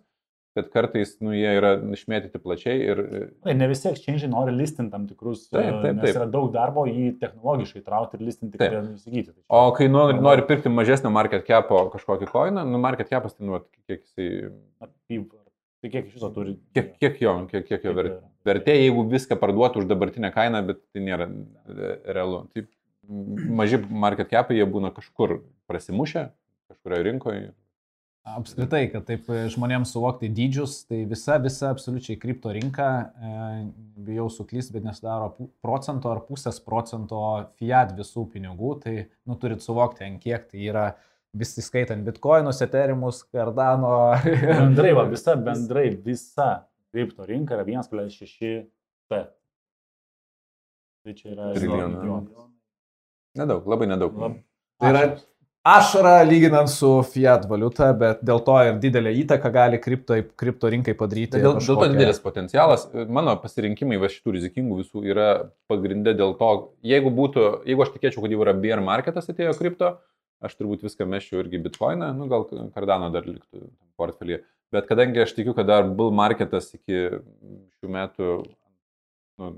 kad kartais nu, jie yra išmėtyti plačiai ir Tai ne visi exchange nori listinti tam tikrus, Taip, taip, nes taip. yra daug darbo jį technologiškai traukti ir listinti, Taip. kad įsigyti. Tai O kai nori, nori pirkti mažesnio market capo kažkokį koiną, nu market capas tai nu, kiek, jisai, Apyv- Tai kiek iš viso turi? kiek, kiek jo, kiek, kiek jo ver, vertė, jeigu viską parduotų už dabartinę kainą, bet tai nėra e, realu. Tai m, maži market capai, jie būna kažkur prasimušę, kažkurioje rinkoje. Apskritai, kad taip e, žmonėms suvokti dydžius, tai visa, visa absoliučiai kripto rinka, e, bijau suklysti, bet nesudaro procento ar pusės procento fiat visų pinigų, tai nu, turit suvokti, ant kiek tai yra, visi skaitant bitkoinus, eterimus, kardano. Bendrai, va, visa, bendrai, visa kripto rinka yra 1,6 T. Tai čia yra Trilijonų. milijonas. Nedaug, labai nedaug. Lab- Tai yra ašara lyginant su fiat valiuta, bet dėl to ir didelę įtaką gali kripto, kripto rinkai padaryti. Dėl, dėl to didelis potencialas. Mano pasirinkimai va šitų rizikingų visų yra pagrindė dėl to, jeigu būtų, jeigu aš tikėčiau, kad jau yra bear marketas atėjo kripto, aš turbūt viską meščiau irgi bitkoiną, nu gal kardano dar liktų tam portfelyje. Bet kadangi aš tikiu, kad dar bull marketas iki šių metų nu,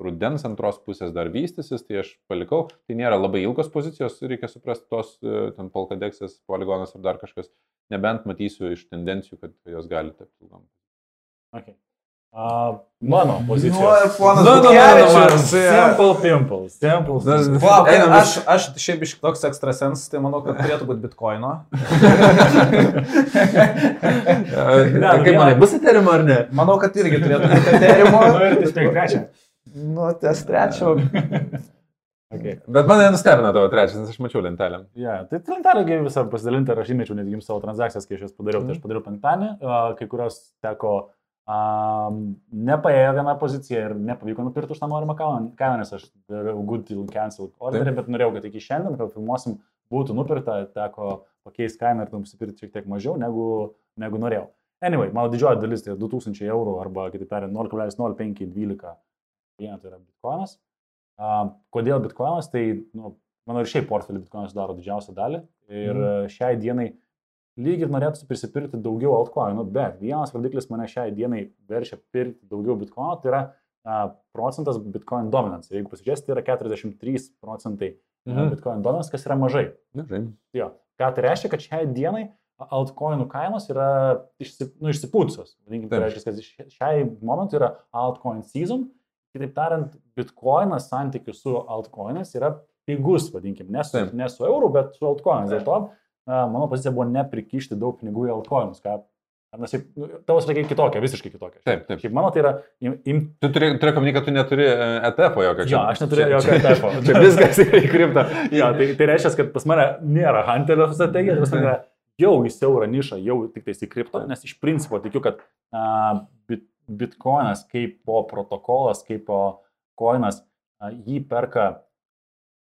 rudens antros pusės dar vystysis, tai aš palikau. Tai nėra labai ilgos pozicijos, reikia suprasti tos, e, ten polkadeksas, poligonas ar dar kažkas. Nebent matysiu iš tendencijų, kad jos gali tapti ilgom. Okay. Uh, mano pozicija. Nu, ir ponas Nu, nu, nu, e. Simple pimples. Simple. Na, Wow, Einam aš, aš šiaip iš toks ekstrasens, tai manau, kad turėtų būti bitkoino. Ne, nu, kaip manai, bus įtarimo ar ne? Manau, kad irgi turėtų būti eterimo. Nu, ir tai spėk trečią. Nu, ties trečio. Okay. Bet mane nustebino tavo trečias, nes aš mačiau lentelę. Ja, tai lentelė visą pasidalinti ir aš įmečiau netgi jums savo transakcijas, kai aš jas padariau. Tai aš padariau penktadienį, a, kai kurios teko um, nepaėjo vieną poziciją ir nepavyko nupirkti už tą norimą kainą, nes aš dariau good deal cancel orderį, bet norėjau, kad iki šiandien, kai filmuosim, būtų nupirkta, teko pakeisti kainą ir nusipirkti šiek tiek mažiau negu, negu norėjau. Anyway, mano didžioji dalis tai 2000 eurų arba, kitaip tariant, 0,0512 vienetų yra bitkoinas. Kodėl bitkoinas? Tai, nu, mano ir šiaip portfelį bitkoinas daro didžiausią dalį. Ir mm. šiai dienai lyg ir norėtųsi prisipirkti daugiau altcoinų, bet vienas vardiklis mane šiai dienai verčia pirkti daugiau bitkoinų, tai yra uh, procentas bitcoin dominance. Jeigu pasižiūrėsite, tai yra 43 procentai Mhm. bitcoin dominance, kas yra mažai. Gerai. Jo. Ką tai reiškia, kad šiai dienai altcoinų kainos yra išsi, nu, išsipūtusios. Vadinkim, tai reiškia, kad ši- šiai momentui yra altcoin season. Kitaip tariant, bitcoinas santykiu su altcoinais yra pigus, vadinkim, ne su, ne su euru, bet su altcoinais. Dėl to mano pozicija buvo neprikišti daug pinigų į altcoinus. Ką, nes šiaip, nu, tavo strategija kitokia, visiškai kitokia. Taip, taip. Šiaip mano tai yra im, im, Tu turi, turi omeny, kad tu neturi e, ETF-o jokio. Jo, aš neturiu jokio ETF-o. Čia viskas yra į kriptą. Jo, tai, tai reiškia, kad pas mane nėra Hunterio strategija, tas yra jau į siaurą nišą, jau tik tais į kripto, nes iš principo tikiu, kad a, bit, bitcoinas kaip po protokolas, kaip po koinas, jį perka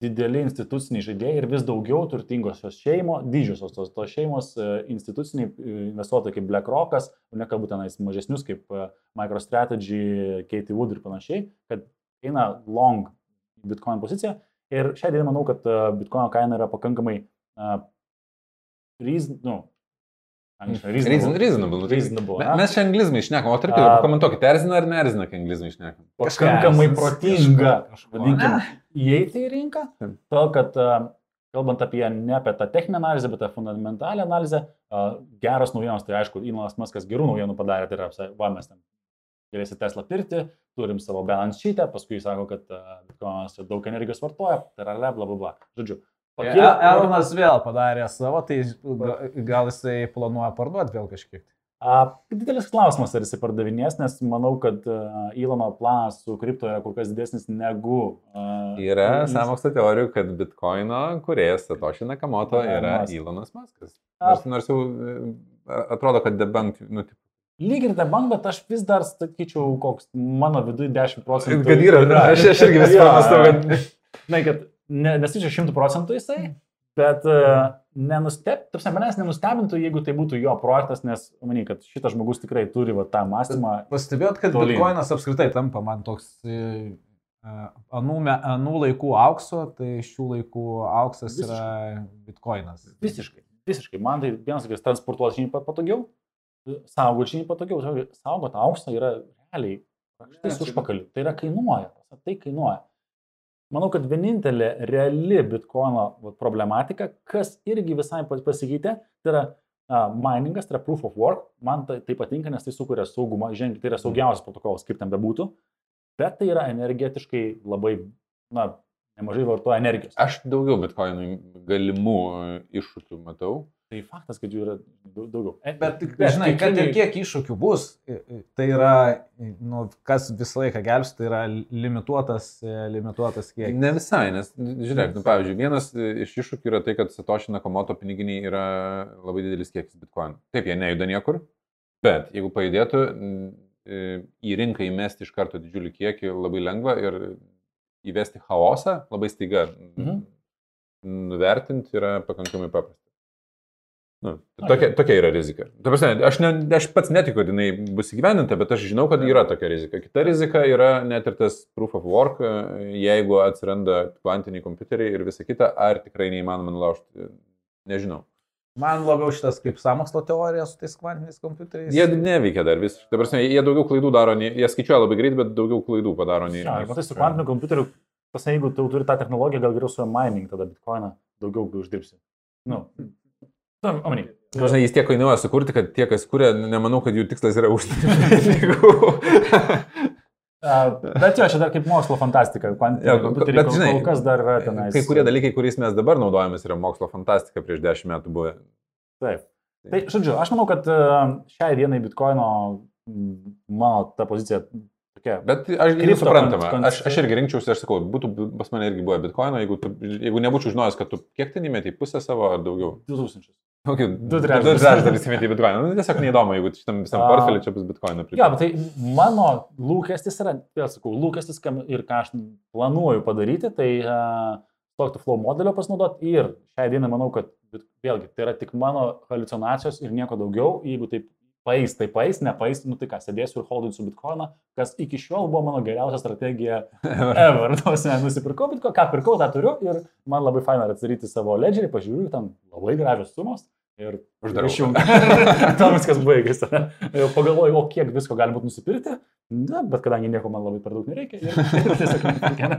dideli instituciniai žaidėjai ir vis daugiau turtingosios šeimos, didžiosios tos, tos šeimos, e, instituciniai e, investuotojai kaip BlackRockas, nekalbu tenais mažesnius kaip e, MicroStrategy, Katie Wood ir panašiai, kad eina long Bitcoin poziciją. Ir šią dieną manau, kad Bitcoin kaina yra pakankamai uh, reason, nu, Reasonable. tai- reasonable Me-? Mes čia anglizmai išnekam, o tarp kitko, komentuokit, erzina ar neerzina, kai anglizmai išnekam. pakankamai protinga, kažko. vadinkim, įeiti į rinką, todėl kad kalbant apie ne apie tą techninę analizę, bet apie fundamentalią analizę, geros naujienos, tai aišku, Ilonas Maskas gerų naujienų padarė, tai yra, va, mes ten galėsite Tesla pirkti, turim savo balance sheetą, paskui sako, kad Bitcoinas daug energijos vartoja, tai yra bla bla bla. Žodžiu, Ja, Elonas vėl padarė savo, tai ga- gal jisai planuoja parduoti vėl kažkiek. A, didelis klausimas, ar jisai pardavinės, nes manau, kad Ilono planas su kripto yra kur kas didesnis negu... Uh, Yra samokslo teorijų, kad bitkoino kuriejas Satoshi Nakamoto Elon yra Musk. Elonas Muskas. A. Nors, nors jau e, atrodo, kad debunk, nu, tipo, Lyg ir debunk, bet aš vis dar sakyčiau, koks mano viduje 10 procentų. kad yra, aš, aš irgi vis pamastau, kad... Na, kad ne, nesakyčiau 100 procentų jisai, bet uh, nenusteb, tarsi manęs nenustebintų, jeigu tai būtų jo projektas, nes, manai, kad šitas žmogus tikrai turi va, tą mąstymą. Pastebėjot, kad Tolyn. bitkoinas apskritai tampa man toks e, e, anų, me- anų laikų aukso, tai šių laikų auksas yra bitkoinas. Visiškai, visiškai. Man tai vienas, kas transportuoti pat patogiau. saugot žymiai patogiau. Saugot auksą yra realiai štais užpakaliu. Tai yra kainuoja. Tai kainuoja. Manau, kad vienintelė reali bitkoino problematika, kas irgi visai pas- pasikeitė, tai yra miningas, tai yra proof of work. Man tai, tai patinka, nes tai sukuria saugumą, ženkliai tai yra saugiausias protokolas, kaip ten bebūtų. Bet tai yra energetiškai labai, na, nemažai vartoja energijos. Aš daugiau bitkoinų galimų e, iššūkių matau. Tai faktas, kad jų yra daug- daugiau. E, Bet, bet žinai, kad ir kiek iššūkių bus, tai yra, nu, kas visą laiką gelbs, tai yra limituotas, e, limituotas kiekis. Ne visai, nes, žiūrėk, nu, pavyzdžiui, vienas e, iš iššūkių yra tai, kad Satoshi Nakamoto piniginiai yra labai didelis kiekis bitkoinų. Taip, jie nejuda niekur, bet jeigu pajudėtų, į rinką įmesti iš karto didžiulį kiekį labai lengva ir įvesti chaosą labai staiga Mhm. nuvertinti yra pakankamai paprasta. Nu, tokia, tokia yra rizika. Prasme, aš, ne, aš pats netikiu, kad jinai bus įgyvendinta, bet aš žinau, kad yra tokia rizika. Kita rizika yra net ir tas proof of work, jeigu atsiranda kvantiniai kompiuteriai ir visa kita, ar tikrai neįmanoma nulaužti, nežinau. Man labiau šitas kaip samokslo teorija su tais kvantiniais kompiuteriais. Jie neveikia dar vis. Ta prasme, jie daugiau klaidų daro, nei, jie skaičiuoja labai greit, bet daugiau klaidų padaro nei... Ir matai, su kvantiniu kompiuteriu, tas jeigu tu turi tą technologiją, gal geriau su mining, tada bitkoiną daugiau uždirbsi. Nu, tam, omeny. Prasme, Jis tiek kainuoja sukurti, kad tie, kas kuria, nemanau, kad jų tikslas yra uždirbti bet jo, čia dar kaip mokslo fantastika. Jo, bet kol, žinai, kol kas dar yra tenais. Kai kurie dalykai, kuriais mes dabar naudojamės, yra mokslo fantastika prieš dešimt metų buvę. Taip. Tai, žodžiu, aš manau, kad uh, šiai dienai bitkoino, mano ta pozicija tokia. Bet aš irgi suprantama. Aš, aš irgi rinkčiausi, aš sakau, būtų pas mane irgi buvę bitkoino, jeigu, tu, jeigu nebūčiau žinojęs, kad tu kiek ten įmeti, pusę savo ar daugiau. 2000. Okay, Du trečdalius. Du trečdalis įmeti į bitkoiną. Nu, tiesiog neįdomu, jeigu šitam visam portfelį čia bus bitkoino. Jo, bet tai mano lūkestis yra, vėl sakau, lūkestis ir ką aš planuoju padaryti, tai uh, stock to flow modelio pasinaudoti ir šiai dienai manau, kad vėlgi tai yra tik mano halucinacijos ir nieko daugiau, jeigu taip paės, tai paės, nepaės, nu tai ką, sėdėsiu ir holdinsiu bitkoiną, kas iki šiol buvo mano geriausia strategija ever. Ne, nusipirkau bitkoiną, ką pirkau, tą turiu ir man labai faina atsidaryti savo ledgerį, pažiūriu, ten labai gražios sumos. Ir Uždarau. išjungiu. Tam viskas baigėsi. ne? Jau Pagalvoju, o kiek visko galima būtų nusipirkti, na, bet kadangi nieko man labai per daug nereikia. Ir, ir tiesiog ne?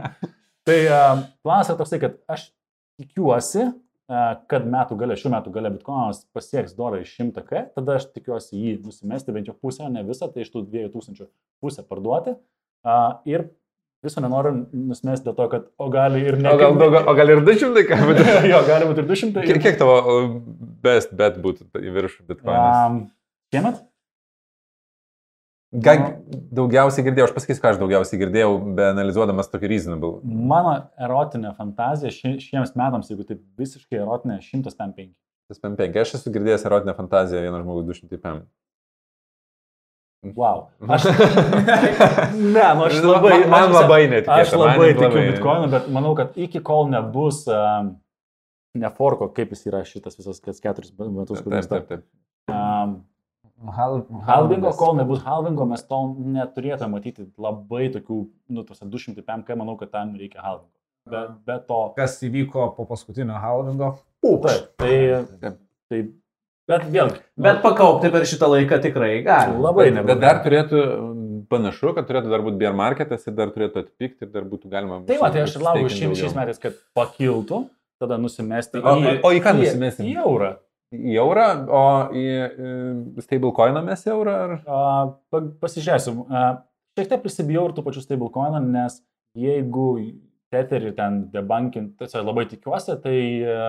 Tai uh, planas yra toksai, kad aš tikiuosi, kad metų gale, šių metų gale bitkoinas pasieks dorą iš 100k, tada aš tikiuosi jį nusimesti bent jau pusę, ne visą, tai iš tų 2000 pusę parduoti. Ir viso nenoriu nusimesti dėl to, kad o gali ir ne. O gal, o, o gal ir 200 ką? jo, gali būti ir 200. Kiek, kiek tavo uh, best bet būtų į viršų bitkoinas? Um, šiemet? Ką daugiausiai girdėjau, aš pasakysiu, ką aš daugiausiai girdėjau, be analizuodamas tokį reasonable. Mano erotinė fantazija šie, šiems metams, jeigu taip visiškai erotinė, 105. Tas PM5, aš esu girdėjęs erotinę fantaziją, vienas žmogus 200 PM. Wow. Aš, ne, nu aš Man- labai, man aš, labai netikėta, Aš man labai tikiu bitkoinu, bet manau, kad iki kol nebus um, neforko, kaip jis yra šitas visas kas keturis metus, Taip, kuris taip, taip. Um, Hal, halvingo, kol nebus halvingo, mes to neturėtume matyti labai tokių, nu, tuose 200 PMK, manau, kad tam reikia halvingo. Be, be to. Kas įvyko po paskutinio halvingo? Taip, tai, tai, bet vėlgi. Bet pakaupti per šitą laiką tikrai gali. labai Bet, bet dar turėtų, panašu, kad turėtų dar būti bear marketas ir dar turėtų atpikti ir dar būtų galima. Tai va, tai aš ir laukiu šiais, metais, kad pakiltų, tada nusimesti O- o- o į ką nusimesim? Į eurą. Į eurą, o į, stablecoiną mes eurą ar... A, pa- Pasižiūrėsim. A, Šiek tiek prisibijau ir tų pačių stablecoinų, nes jeigu Tetherį ten debankint, tai čia labai tikiuosi, tai a,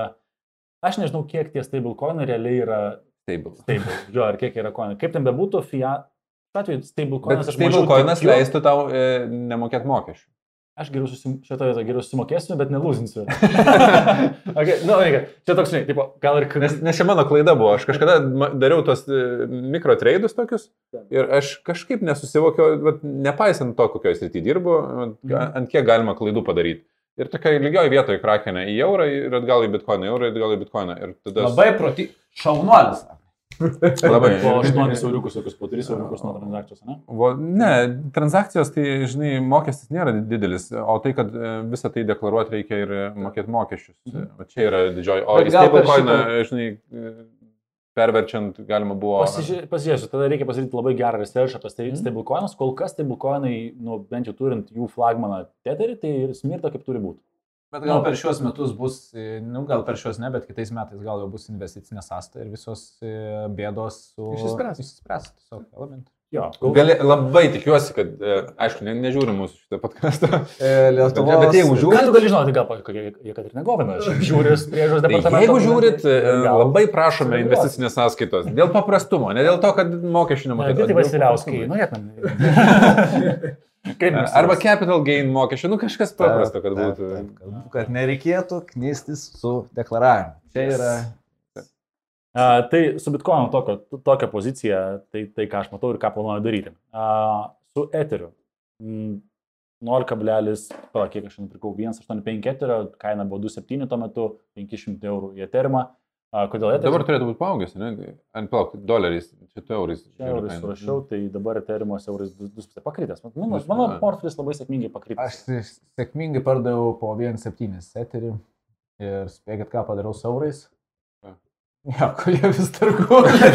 aš nežinau, kiek tie stablecoinai realiai yra Stable. stable. Jo, ar kiek yra coinai. Kaip ten bebūtų, fiat. Atveju stablecoinas stablecoinas leistų tau e, nemokėti mokesčių. Aš geriau susim, šitą vietą geriau susimokėsiu, bet nelūzinsiu. okay, nu, reikia. Čia toks, žinai, tipo, gal ir... Nes, nes čia mano klaida buvo. Aš kažkada dariau tos e, mikro traidus tokius ir aš kažkaip nesusivokiau, vat, nepaisant to, kokioje srityje dirbu, ga- ant kiek galima klaidų padaryti. Ir tokia lygioje vietoje krakenė į eurą ir atgal į bitkoiną, eurą ir atgal į bitkoiną. Tada... Labai proti. Šaunuolis. Labai. Po 8 euriukus, kokius po 3 euriukus nuo transakcijos, ne? Vo, ne, transakcijos, tai, žinai, mokestis nėra didelis, o tai, kad e, visą tai deklaruoti reikia ir mokėti mokesčius. Mhm. Va čia yra didžioji. O stablecoiną, šitą- žinai, e, perverčiant galima buvo... Pasižiūrėsiu, tada reikia pasidaryti labai gerą research apie sta- stablecoinus. Kol kas stablecoinai, nu, bent jau turint jų flagmaną Tetherį, tai ir smirta kaip turi būti. Bet gal per šios metus bus, e, nu gal per šios ne, bet kitais metais gal jau bus investicinė sąsta ir visos e, bėdos su... Išsispręs. Išsispręs, tiesiog element. Jo, Gali, labai tikiuosi, kad, e, aišku, ne, nežiūri mūsų šitą podcastą. E, Lietuvos... Bet jeigu žiūri- Ką tu gali žinoti, gal kokia Jekaterina Govina, žiūris priežos Tai departamento. jeigu žiūrit, labai prašome investicinės sąskaitos. Dėl paprastumo, ne dėl to, kad mokesčių Matai, nemokėtų. tai Vasiliauskai, norėtum. Kaip? Arba capital gain mokesčių, nu kažkas paprasto, kad Taip, būtų. taip, kad, kad nereikėtų knystis su deklaravimu. Čia yra... A, tai su Bitcoin tokio, tokia pozicija, tai, tai ką aš matau ir ką planuoju daryti. A, su Eteriu. mm, 0, pala, kiek aš nupirkau, 1,85 Eterio, kaina buvo 2,7 tuo metu, 500 eurų į Eterimą. A, Kodėl Eteris? Dabar turėtų būti paaugęs, ne? Ant plauk, doleriais, čia tu eurais. Čia eurais surašiau, tai dabar Eterimas eurais 2,5 pakritęs. Mano, Bus, mano a. portfelis labai sėkmingai pakritęs. Aš sėkmingai pardaviau po 1,7 eterį ir spėkit, ką padariau saurais. Ką? Ja, ko jie vis dar guoja.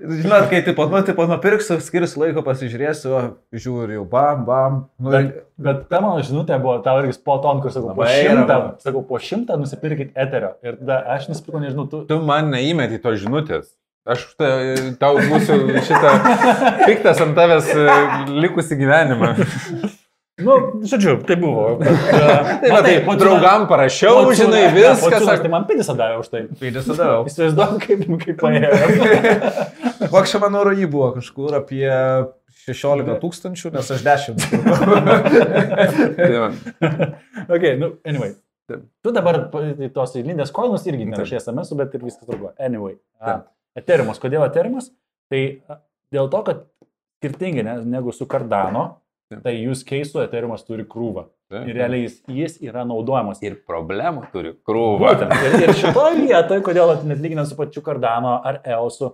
Žinot, kai tipo, nu, tipo, nupirksiu, skirsiu laiko, pasižiūrėsiu, žiūriu, jau bam, bam. Nu, Bet, bet ta mano žinutė buvo, tau irgi spot on, kur sakau, po šimtą, sakau, po šimtą nusipirkit Eterio. Ir tada aš nusipirkau, nežinau, tu, Tu man neįmeti to žinutės. Aš ta, tau mūsų šitą piktas ant tavęs e, likusi gyvenimą. Nu, žodžiu, tai buvo. Bet, Tai, va, tai draugam parašiau, žinai, viskas. Aš Aš... tai man pidisą davė už tai. tai visada. Įsivaizduoju, kaip, kaip paėjo. Koks čia mano rojai buvo kažkur apie 16 tūkstančių, nes aš 10. Tai va. ok, nu, anyway. Taip. Tu dabar tos eilindės koinus irgi nerašai SMS, bet ir viskas truko. Anyway. Eterimas. Kodėl Eterimas? Tai dėl to, kad skirtingai ne, negu su Cardano, Taip. tai jūs keisų Eterimas turi krūvą. Taip. Ir realiai jis, jis yra naudojamas. Ir problemų turi krūvą. Būtent. Ir, ir šitoje vietoje, kodėl net lyginant su pačiu Cardano ar EOSu,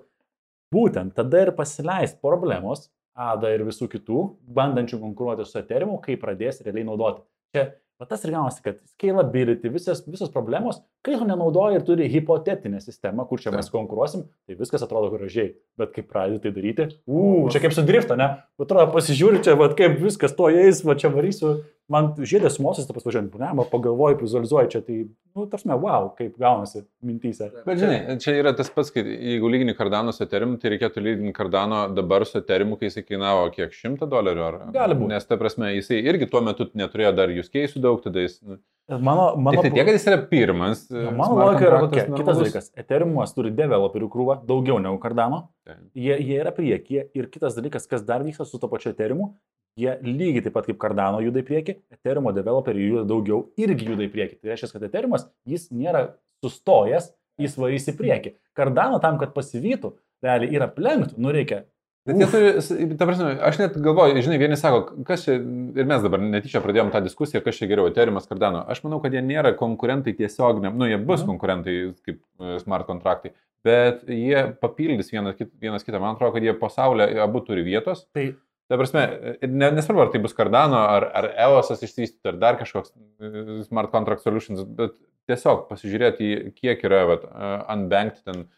būtent tada ir pasileis problemos, ADA ir visų kitų, bandančių konkuruoti su Ethereum, kai pradės realiai naudoti. Čia va tas ir gaunasi, kad scalability, visas, visos problemos, kai jo nenaudoja ir turi hipotetinę sistemą, kur čia mes konkuruosim, tai viskas atrodo gražiai. Bet kai pradedi tai daryti, u, čia kaip su drifto, ne? Atrodo, pasižiūri čia, va kaip viskas to eis, va čia varysiu, man žiedės mosis, tas važiuojant, ne, pagalvoju, vizualizuoju čia, tai, nu, tarsi, wow, kaip gaunasi mintyse. Bet žinai, čia yra tas pats, kad jeigu lygini Cardano su Ethereum, tai reikėtų lyginti Cardano dabar su Ethereum, kai jisai kainavo kiek šimtą dolerių. Ar... Gali būt. Nes ta prasme, jisai irgi tuo metu neturėjo dar jūs keisų daug, tada jis... Nu, Mano, mano, tik tai tiek, kad jis yra pirmas. Na, Mano smart logika yra tokia. Kitas normalus. dalykas. Ethereumas turi developerių krūvą daugiau negu Cardano. Taip. Jie, jie yra priekyje. Ir kitas dalykas, kas dar vyksta su to pačiu Ethereumu, jie lygiai taip pat kaip Cardano juda į priekį, Ethereumo developeriai juda daugiau irgi juda į priekį. Tai reiškia, kad Ethereumas jis nėra sustojęs, jis varys į priekį. Cardano tam, kad pasivytų, realiai yra plenktų, nu reikia. Bet jie turi, ta prasme, aš net galvoju, žinai, vieni sako, kas čia, ir mes dabar netyčia pradėjom tą diskusiją, kas čia geriau, Ethereum, Cardano. Aš manau, kad jie nėra konkurentai tiesiog, nu, jie bus Mhm. konkurentai kaip e, smart kontraktai, bet jie papildys vienas, kit, vienas kitą. Man atrodo, kad jie pasaulyje abu turi vietos. Tai Ta prasme, ir ne, nesvarbu, ar tai bus Cardano, ar, ar EOSas išsivystyti, ar dar kažkoks e, smart contract solutions, bet tiesiog pasižiūrėti, kiek yra vat, e, unbanked ten.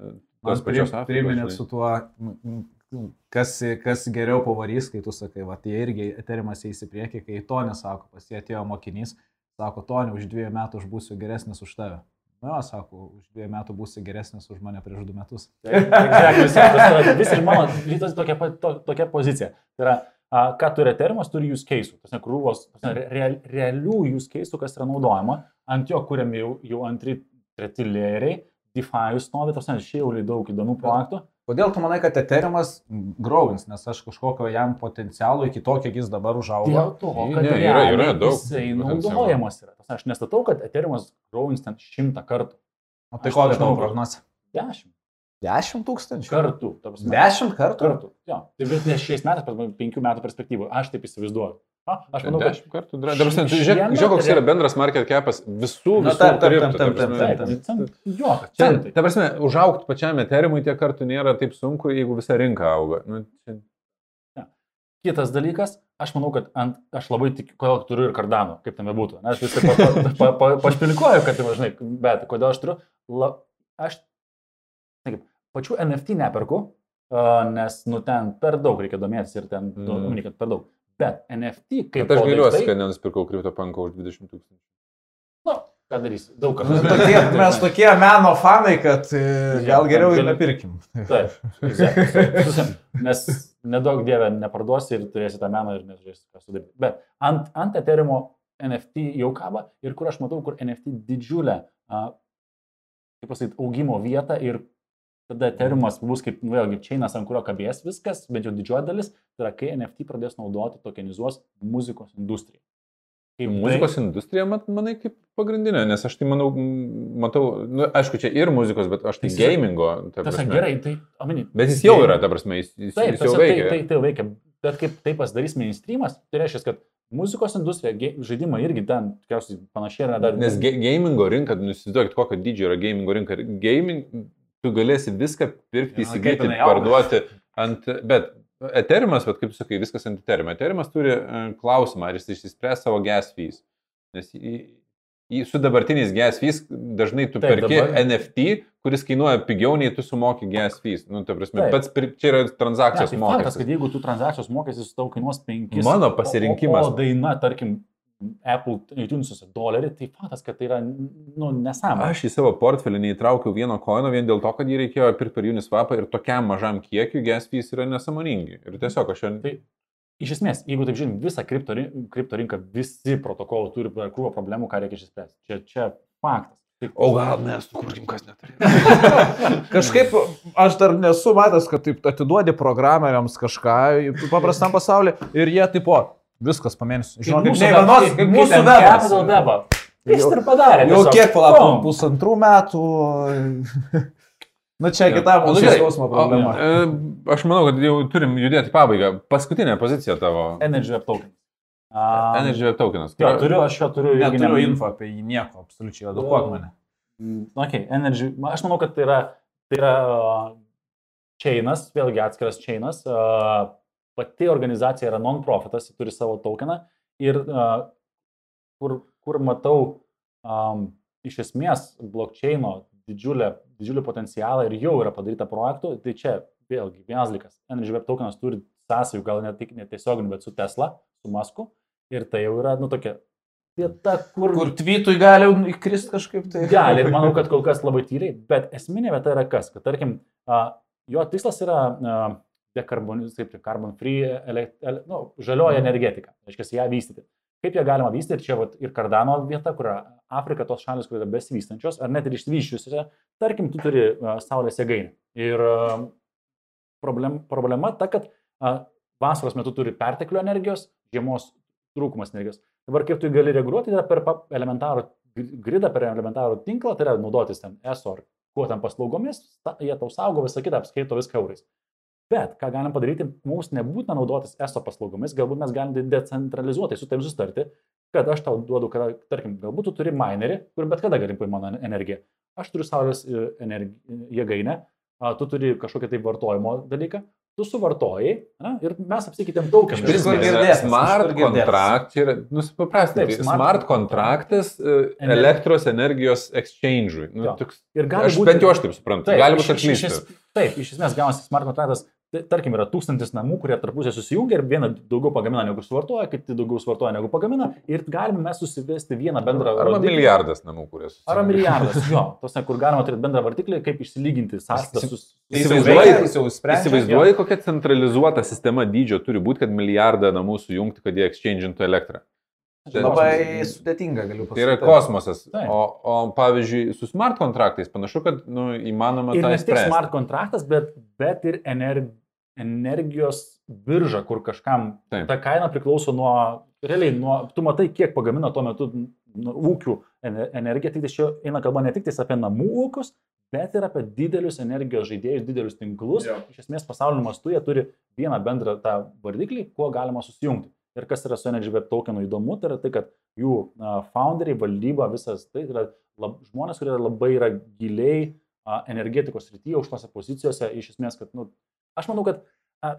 e, tos pačios Afrikos, priminėt su tuo, kas, kas geriau pavarys, kai tu sakai, va, tai irgi eterimas eis į priekį, kai to nesako, pas jie atėjo mokinys, sako, Toni, už dviejų metų aš būsiu geresnis už tave. Na, sako, už dviejų metų būsi geresnis už mane prieš du metus. Exactly, visai, vis ir mano, lytas tokia, to, tokia pozicija. Tai yra, a, ką turi termas, turi use case'ų, tas ne krūvos, real, realių use case'ų, kas yra naudojama, ant jo kuriami jau, jau antri, treti lėriai, DeFi stovi, tas ne, šiauliai daug įdomių projektų. Kodėl tu manai, kad eterimas growins, nes aš kažkokio jam potencialo iki to, kiek jis dabar užaugo. Dėl to, kad Ne, yra- yra daug jisai naudojamas yra. Aš nestatau, kad Ethereumas growins ten šimtą kartų. O tai kokia tavo prognozija? Dešimt 10 tūkstančių. kartų. Dešimt kartų? kartų. Jo. Tai bet ne šiais metais, bet penkių metų perspektyvų. Aš taip įsivaizduoju. A, aš manau, kad Dešimt kartų. dra- Dabar, žiūrėk, šiemet žiūrėk, koks yra bendras market capas visų. Na, visų taip, taip, kriptų, taip, ta taip, prasme. taip, Taip, Jo, Čia, ta prasme, užaukti pačiam eterimui tiek kartų nėra taip sunku, jeigu visa rinka auga. Nu, čia, Kitas dalykas, aš manau, kad ant, aš labai tikiu, kodėl turiu ir kardano, kaip ten bebūtų. Aš vis taip pa, pa, pa, pa, pašpilikuoju, kad, tai, žinai, bet kodėl aš turiu, la, aš, kaip, pačių NFT neperku, uh, nes, nu, ten per daug reikia domėtis ir ten, mm. nu, kad per daug. Bet NFT, kaip... Bet aš gailiuosi, daiktai- kad nenusipirkau kriptopanko už 20 tūkstančių. Nu, ką darysi, daug kas. Mes tokie, mes tokie meno fanai, kad e, gal geriau ir nepirkim. Taip, nes nedaug dievė neparduosi ir turėsi tą meną ir neturėsi ką sudaryti. Bet ant, ant Ethereum NFT jau kaba ir kur aš matau, kur NFT didžiulę, a, kaip pasakyti, augimo vietą ir tada Ethereumas bus kaip, nu, vėlgi, čainas, ant kurio kabės viskas, bent jau didžioji dalis, tai yra, kai NFT pradės naudoti, tokenizuos muzikos industriją. Kaip Muzikos industrija, mat, manai, kaip pagrindinė, nes aš tai manau, matau, nu, aišku, čia ir muzikos, bet aš tai Tai jis- gamingo. ta Tas gerai, tai, amini. Bet jis jau yra, ta prasme, jis, jis, Taip, jis jau tai, veikia. tai, tai jau veikia. Bet kaip tai pasidarys mainstreamas, tai reiškia, kad muzikos industrija, žaidimai irgi ten, tikriausiai, panašiai yra dar. Nes ga- gamingo rinka, nu, įsivaizduokit, kokio dydžio yra gamingo rinka. Gaming, tu galėsi viską pirkti, įsigyti, auga. parduoti ant... Bet Ethereum, bet kaip sakai, viskas ant Ethereum. Ethereum turi e, klausimą, ar jis išspręs savo gas fees. Nes į, į, su dabartiniais gas fees dažnai tu Taip, perki dabar- NFT, kuris kainuoja pigiau nei tu sumoki gas fees. Nu, ta prasme, Taip. pats, pir- čia yra Ne, transakcijos tai faktas, mokestis. kad jeigu tu transakcijos mokestis tau kainuos 5. Mano pasirinkimas. O, o daina, tarkim, Apple iTunes'uose dolerį, tai faktas, kad tai yra, nu, nesąmonė. Aš į savo portfelį neįtraukiau vieno koino vien dėl to, kad jį reikėjo pirkti per Uniswapą ir tokiam mažam kiekiu gas fees yra nesamoningi. Ir tiesiog aš jo... Tai iš esmės, jeigu taip žiūrim, visą kripto, kripto rinką, visi protokolai turi krūvą problemų, ką reikia išspręsti. Čia, čia faktas. Tai, O gal mes sukurkim kas neturi. Kažkaip aš dar nesu matęs, kad taip atiduodi programeriams kažką paprastam pasauliu ir jie tipo, viskas pamėnesiu. Žinokit, mūsų vienos, kaip mūsų webas. Capital Webą. Jis ir padarė. Jau tiesiog. kiek palaukų, Bum. pusantrų metų. Nu čia kita Nu, mūsų gerai. skausmo problema. O, e, Aš manau, kad jau turim judėti į pabaigą. Paskutinė pozicija tavo. Energy Web Token. Um, Energy Web tokenas. Jo, turiu, aš jo turiu. irgi Neturiu ne- info apie jį nieko, absoliučiai, edukuok mane. Mm, Okay, energy. Aš manau, kad tai yra, tai yra uh, chainas, vėlgi atskiras chainas. Uh, pati organizacija yra non-profitas, turi savo tokeną. Ir uh, kur, kur matau um, iš esmės blockchaino didžiulę, didžiulį potencialą ir jau yra padaryta projektų, tai čia vėlgi vienas dalykas. Energy Web tokenas turi sąsajų, gal ne tik netiesioginių, bet su Tesla, su Masku. Ir tai jau yra, nu, tokia vieta, kur... Kur tweetui gali įkrist kažkaip tai. Gali ir manau, kad kol kas labai tyliai, bet esminė vieta yra kas, kad tarkim, a, jo tikslas yra dekarbonizuoti, kaip tai carbon free, ele, ele, nu, žalioji energetika, reiškia, ją vystyti. Kaip ją galima vystyti, čia vat, ir Kardano vieta, kur Afrika, tos šalis, kur yra besivystančios, ar net ir išsivyščiusiose, tarkim, tu turi a, saulės jėgainę. Ir a, problem, problema ta, kad a, vasaros metu turi perteklių energijos, žiemos trūkumas energijos. Dabar kaip tu jį gali reguliuoti, tai yra per elementarų gr- gridą, per elementarų tinklą, tai yra naudotis ten ESO ar kuo ten paslaugomis, ta, jie tau saugo visą kitą, apskaito viską eurais. Bet ką galim padaryti, mums nebūtina naudotis ESO paslaugomis, galbūt mes galim decentralizuotai su tavim sustarti, kad aš tau duodu, kada, tarkim, galbūt tu turi minerį, kur bet kada gali paimti mano energiją. Aš turiu saulės e, energi- jėgainę, a, tu turi kažkokią tai vartojimo dalyką, tu suvartojai a, ir mes apsikeitėm daug Iš principo girdėtas, smart kontrakt yra, nusipaprastai, smart, smart kontraktas e, Ener- elektros energijos exchange'ui. Nu, toks, Ir gali aš būti- bent jau aš taip suprantu. Taip, Gali iš- būti es- Taip, iš esmės gaunasi smart kontraktas, tarkim, yra tūkstantis namų, kurie tarpusė susijungia ir viena daugiau pagamina negu suvartoja, kiti daugiau suvartoja negu pagamina ir galime mes susivesti vieną bendrą Arba rodiklį. milijardas namų, kurias. Ar milijardas, jo, tos, kur galima turėti bendrą vartiklį, kaip išsilyginti sąskaitą su... Tai jis jau Įsivaizduoji- veikia, jis jau sprendžia. Įsivaizduoji, kokia centralizuota sistema dydžio turi būti, kad milijardą namų sujungti, kad jie exchange'intų elektrą. Tai- Labai sudėtinga, galiu Tai yra pasakyti. kosmosas. O, o pavyzdžiui, su smart kontraktais panašu, kad nu, įmanoma Ir tą ne tik smart kontraktas, bet, bet ir ener, energijos birža, kur kažkam Taip. ta kaina priklauso nuo, realiai, nuo, tu matai, kiek pagamina tuo metu nu, ūkių ene- energiją, tik tai čia eina kalba ne tik apie namų ūkius, bet ir apie didelius energijos žaidėjus, didelius tinklus. Jo. Iš esmės pasaulio mastu jie turi vieną bendrą tą vardiklį, kuo galima susijungti. Ir kas yra su Energy Web tokenu įdomu, tai yra tai, kad jų founderiai, valdyba, visas tai yra lab, žmonės, kurie labai yra giliai a, energetikos srityje, aukštose pozicijose, iš esmės, kad, nu, aš manau, kad a,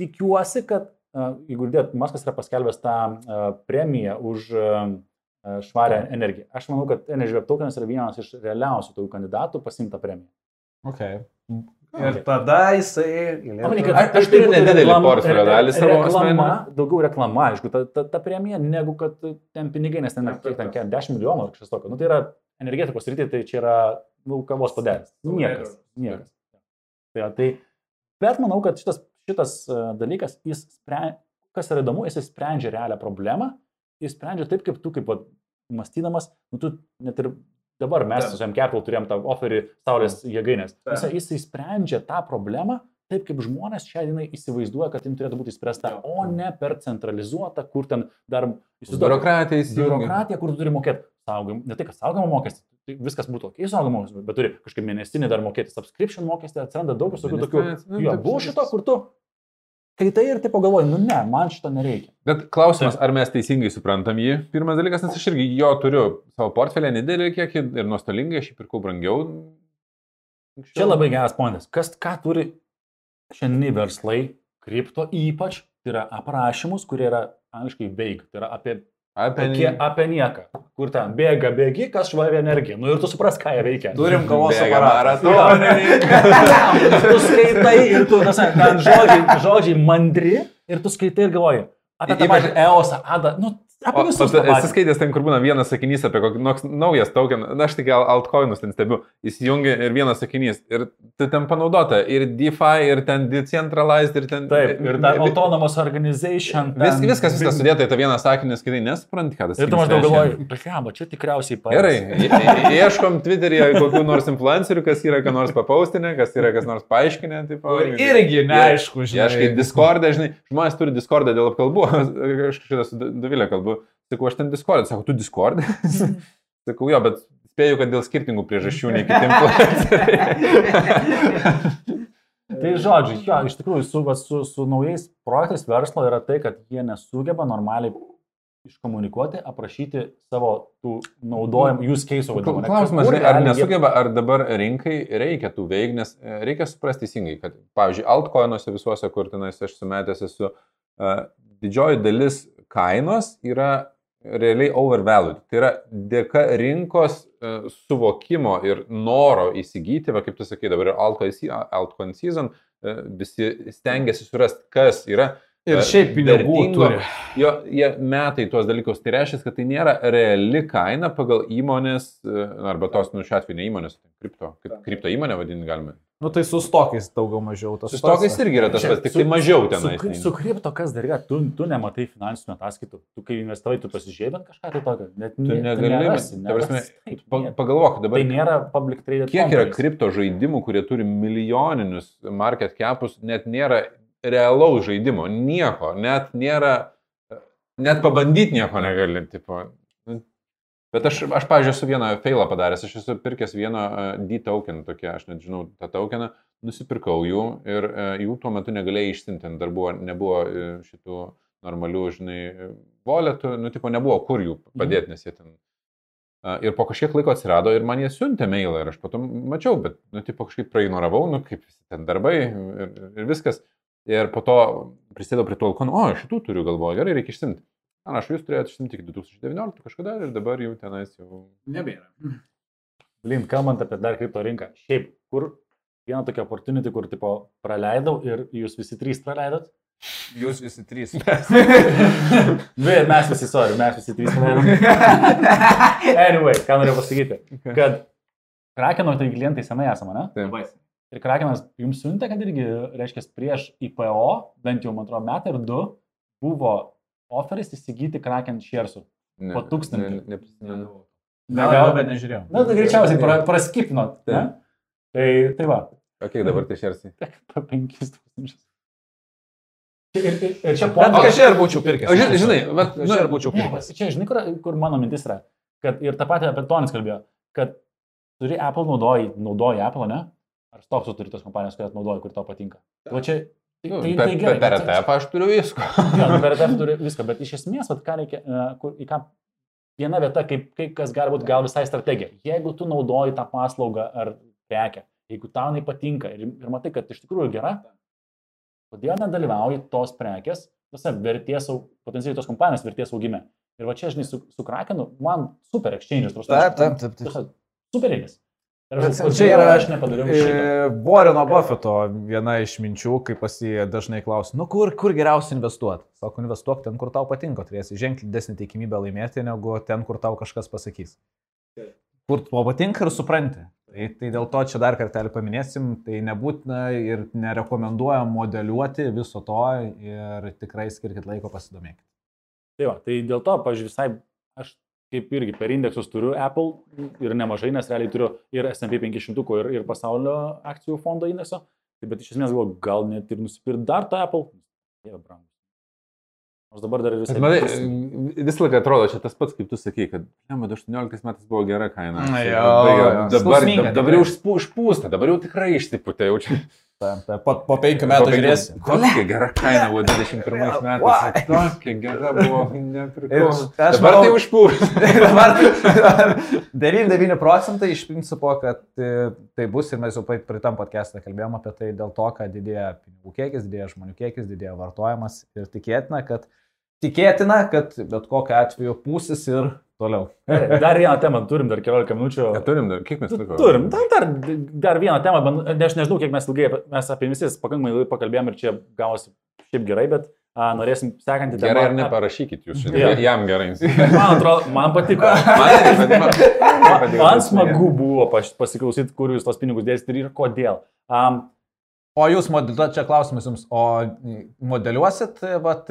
tikiuosi, kad a, jeigu dėt, Maskas yra paskelbęs tą a, premiją už a, a, švarę energiją. Aš manau, kad Energy Web tokenas yra vienas iš realiausių tų kandidatų pasimtą premiją. Okay. Ir tada jisai... Kad Aš turiu nedidelį portfelio dalį savo asmeninę. daugiau reklama, aišku, ta, ta, ta premija, negu kad ten pinigai, nes ten, kiek ten, kiek, 10 milijonų ar kažkas tokio. Nu, tai yra energetikos rytį, tai čia yra, nu, kavos padelis. Niekas. Niekas. Tai, tai, bet manau, kad šitas, šitas e, dalykas, jis sprendžia, kas yra įdomu, jis sprendžia realią problemą, jis sprendžia taip, kaip tu, kaip va, mąstydamas, nu, tu net ir dabar mes su M-Capital turėjom tą oferį Saulės jėgainės. Jis, jis sprendžia tą problemą taip, kaip žmonės šią dieną įsivaizduoja, kad jin turėtų būti įspręsta, o ne per centralizuotą, kur ten dar. Biurokratija įsijungia. Biurokratija, kur tu turi mokėti saugom, ne tai, kad saugomo mokestį, tai viskas būtų ok, saugomo mokestį, bet turi kažkaip mėnesinį dar mokėti subscription mokestį, atsiranda daug visokių tokių, nu, jo, buvo šito, kur tu, kai tai ir taip pagalvoji, nu ne, man šito nereikia. Bet klausimas, ar mes teisingai suprantam jį? Pirmas dalykas, nes aš irgi jo turiu savo portfelį nedidelį kiekį ir nuostolingai, aš jį pirkau brangiau. Anksčiau. Čia labai geras pointas. Kas ką turi šiandien verslai, kripto ypač, tai yra aprašymus, kurie yra angliškai veik, tai yra apie, Apie apie, apie nieką, kur ten bėga, bėgi, kas švari energija. Nu ir tu supras, ką jie veikia. Turim kavos aparatą. maratoną. tu skaitai ir tu, tas, ten žodžiai, žodžiai mandri ir tu skaitai ir galvoji. Apie tą pačią EOS, ADA, nu, apie visus. esi skaitęs ten, kur būna vienas sakinys apie kokį nors naujas token, na aš tik al- altcoinus ten stebiu, įsijungi ir vienas sakinys, ir tai ten panaudota, ir DeFi, ir ten decentralized, ir ten... Taip, ir ta autonomous organization. Vis, ten- viskas, viskas sudėta į tą vieną sakinį, skaitai, nesupranti, ką tas Ir tu maždaug galvoji, blema, čia tikriausiai paėmė. Gerai, ieškom Twitter'yje kokių nors influencerių, kas yra ką nors papaustinę, kas yra kas nors paaiškinę. Tipo, Ir irgi neaišku, Ieškai žinai. Discord'e, žinai, žmonės turi Discord'e dėl apkalbų, aš šitą su Davilė kalbu, sakau, aš ten Discord'e, sako, tu Discord'e? sakau, jo, bet spėju, kad dėl skirtingų priežasčių nei kiti influenceriai. Tai žodžiu, jo, iš tikrųjų, su, su, su naujais projektais verslo yra tai, kad jie nesugeba normaliai iškomunikuoti, aprašyti savo tų naudojimų, use case vadinamų. ane, Klausimas, ar jie- nesugeba, ar dabar rinkai reikia tų veik, nes e, reikia suprasti teisingai, kad, pavyzdžiui, altcoinuose visuose, kur tenais aš sumetęs esu, uh, didžioji dalis kainos yra realiai overvalued. Tai yra dėka rinkos uh, suvokimo ir noro įsigyti, va kaip tu sakai, dabar altcoin season, uh, visi stengiasi surasti, kas yra. Ir šiaip pinigų turi. Jo, jie metai tuos dalykus. Tai reiškia, kad tai nėra reali kaina pagal įmonės, e, arba tos, nu šiuo atveju ne įmonės, tai kripto, kaip kripto įmonę vadinti galime. Nu tai su stokais daugiau mažiau tas. Su stokais irgi yra tas pats, tik su- tai mažiau Su, tenais. kri- su kripto kas dar yra, tu, tu nematai finansinių ataskaitų, tu kai investavai, tu pasižiūrėjai bent kažką tai tokio, net Tu negali, ta prasme, pagalvok dabar, Tai nėra public traded. kiek yra kripto žaidimų, kurie turi milijoninius market capus, net nėra realaus žaidimo, nieko, net nėra, net pabandyti nieko negali. Tipo. Bet aš, aš pažiūrėjau, esu vieną failą padaręs, aš esu pirkęs vieną uh, D-token, tokia, aš net žinau tą tokeną, nusipirkau jų ir uh, jų tuo metu negalėjai išsinti, dar buvo, nebuvo uh, šitų normalių, žinai, voletų, nu, tipo, nebuvo kur jų padėti, nes jie ten Ir po kažkiek laiko atsirado ir man jie siuntė mailą ir aš po to mačiau, bet, nu, tipo, kažkaip praignoravau, nu, kaip ten darbai ir, ir viskas. Ir po to prisėdau prie to alkono, o, šitų turiu galvoje, gerai, reikia išsimti. Na, aš jūs turėjote išsimti iki 2019 kažkada ir dabar jau tenais jau... Nebėra. Blin, kalbant apie dar kripto rinką, šiaip, kur vieną tokią opportunity, kur tipo praleidau ir jūs visi trys praleidot. Jūs visi trys. Bet mes visi, sorry, mes visi trys praleidom. Anyway, ką norėjau pasakyti, kad Krakeno tai klientai senai esame, ne? Taip. Ir Krakenas jums siuntė, kad irgi, reiškia, prieš IPO, bent jau, man atrodo, metą ir du, buvo oferis įsigyti Kraken. Ne, Po tūkstantį. ne- Neprisimenu. Negal, bet nežiūrėjau. Na, tai greičiausiai pra, praskipnot. Ne? Taip. Tai, tai va, O kiek dabar tai šersi? po 5000. Ir, ir, ir čia Bet pointas. aš ir būčiau pirkęs. Žinai, žinai, vat, Aš nu, ir būčiau Ne, pirkęs. Čia, žinai, kur, kur mano mintis yra. Kad ir tą patį apie Tonis kalbėjo, kad turi Apple naudoji, naudoji Apple, ne? Ar stopsų turi tos kompanijos, kurias naudoji, kur tau patinka. O čia, tai, nu, tai, per, tai gerai. per bet- ETF aš turiu visko. Jo, nu, per ETF turi viską, bet iš esmės, vat, ką reikia, e, kur, į ką viena vieta, kaip, kaip kas gali būti gal visai strategija. Jeigu tu naudoji tą paslaugą ar prekę, jeigu tau jinai patinka ir, ir matai, kad iš tikrųjų gera, kodėl nedalyvauji tos prekės tose vertės, potencialiai tos kompanijos vertės augime. Ir va čia, žinai, su, su Krakenu, man super exchange. Taip, taip, taip, taip. Superinis. Aš, čia yra, aš nepadariau Warreno Buffeto viena iš minčių, kai pas jį dažnai klausia, nu kur, kur geriausia investuoti? Sako, investuok ten, kur tau patinka, turėsi ženkliai didesnį tikimybę laimėti, negu ten, kur tau kažkas pasakys. Kur tau patinka ir supranti. Tai, tai dėl to čia dar kartelį paminėsim, tai nebūtina ir nerekomenduojam modeliuoti viso to ir tikrai skirkit laiko pasidomėkit. Tai, va, tai dėl to, pažiūrėjau, visai aš kaip irgi per indeksus turiu Apple ir nemažai, nes realiai turiu ir S&P 500 ir, ir pasaulio akcijų fondo indekso. Tai bet iš esmės galvoju, gal net ir nusipirkti dar tą Apple. Dieve, brangus. Nors dabar dar ir visai. Matai, visą laiką atrodo, čia tas pats, kaip tu sakai, kad ne, bet 18 metais buvo gera kaina. Na, gera. jo. Dabar, Skausminga dabar jau užpūsta, dabar jau tikrai išsipūtė, jau čia. Ta, ta, po, po penkių metų žiūrėsim. Kokia gera kaina buvo 21 Why? metais. Tokia gera buvo. Ir aš Dabar tai užpūsta. Dabar 99 procentai iš principo, kad e, tai bus ir mes jau praeitam podcast'e kalbėjom apie tai dėl to, kad didėja pinigų kiekis, didėja žmonių kiekis, didėja vartojimas ir tikėtina, kad, tikėtina, kad bet kokiu atveju pūsis ir toliau. Dar vieną temą turim, dar 14 minučių. Ką turim dar? Kiek mes liko? Turim, dar, dar, dar vieną temą, bet aš nežinau, kiek mes ilgai, mes apie visis pakankamai ilgai pakalbėjom ir čia gavosi šiaip gerai, bet a, norėsim sekantį temą. Gerai ar neparašykit jūs šiandien. Jam gerai. Man atrodo, man patiko. Man man- man patiko. Man smagu buvo pas- pasiklausyti, kur jūs tos pinigus dėsite ir kodėl. Um, O jūs modeliuosit, čia klausimas jums, o modeliuosit vat,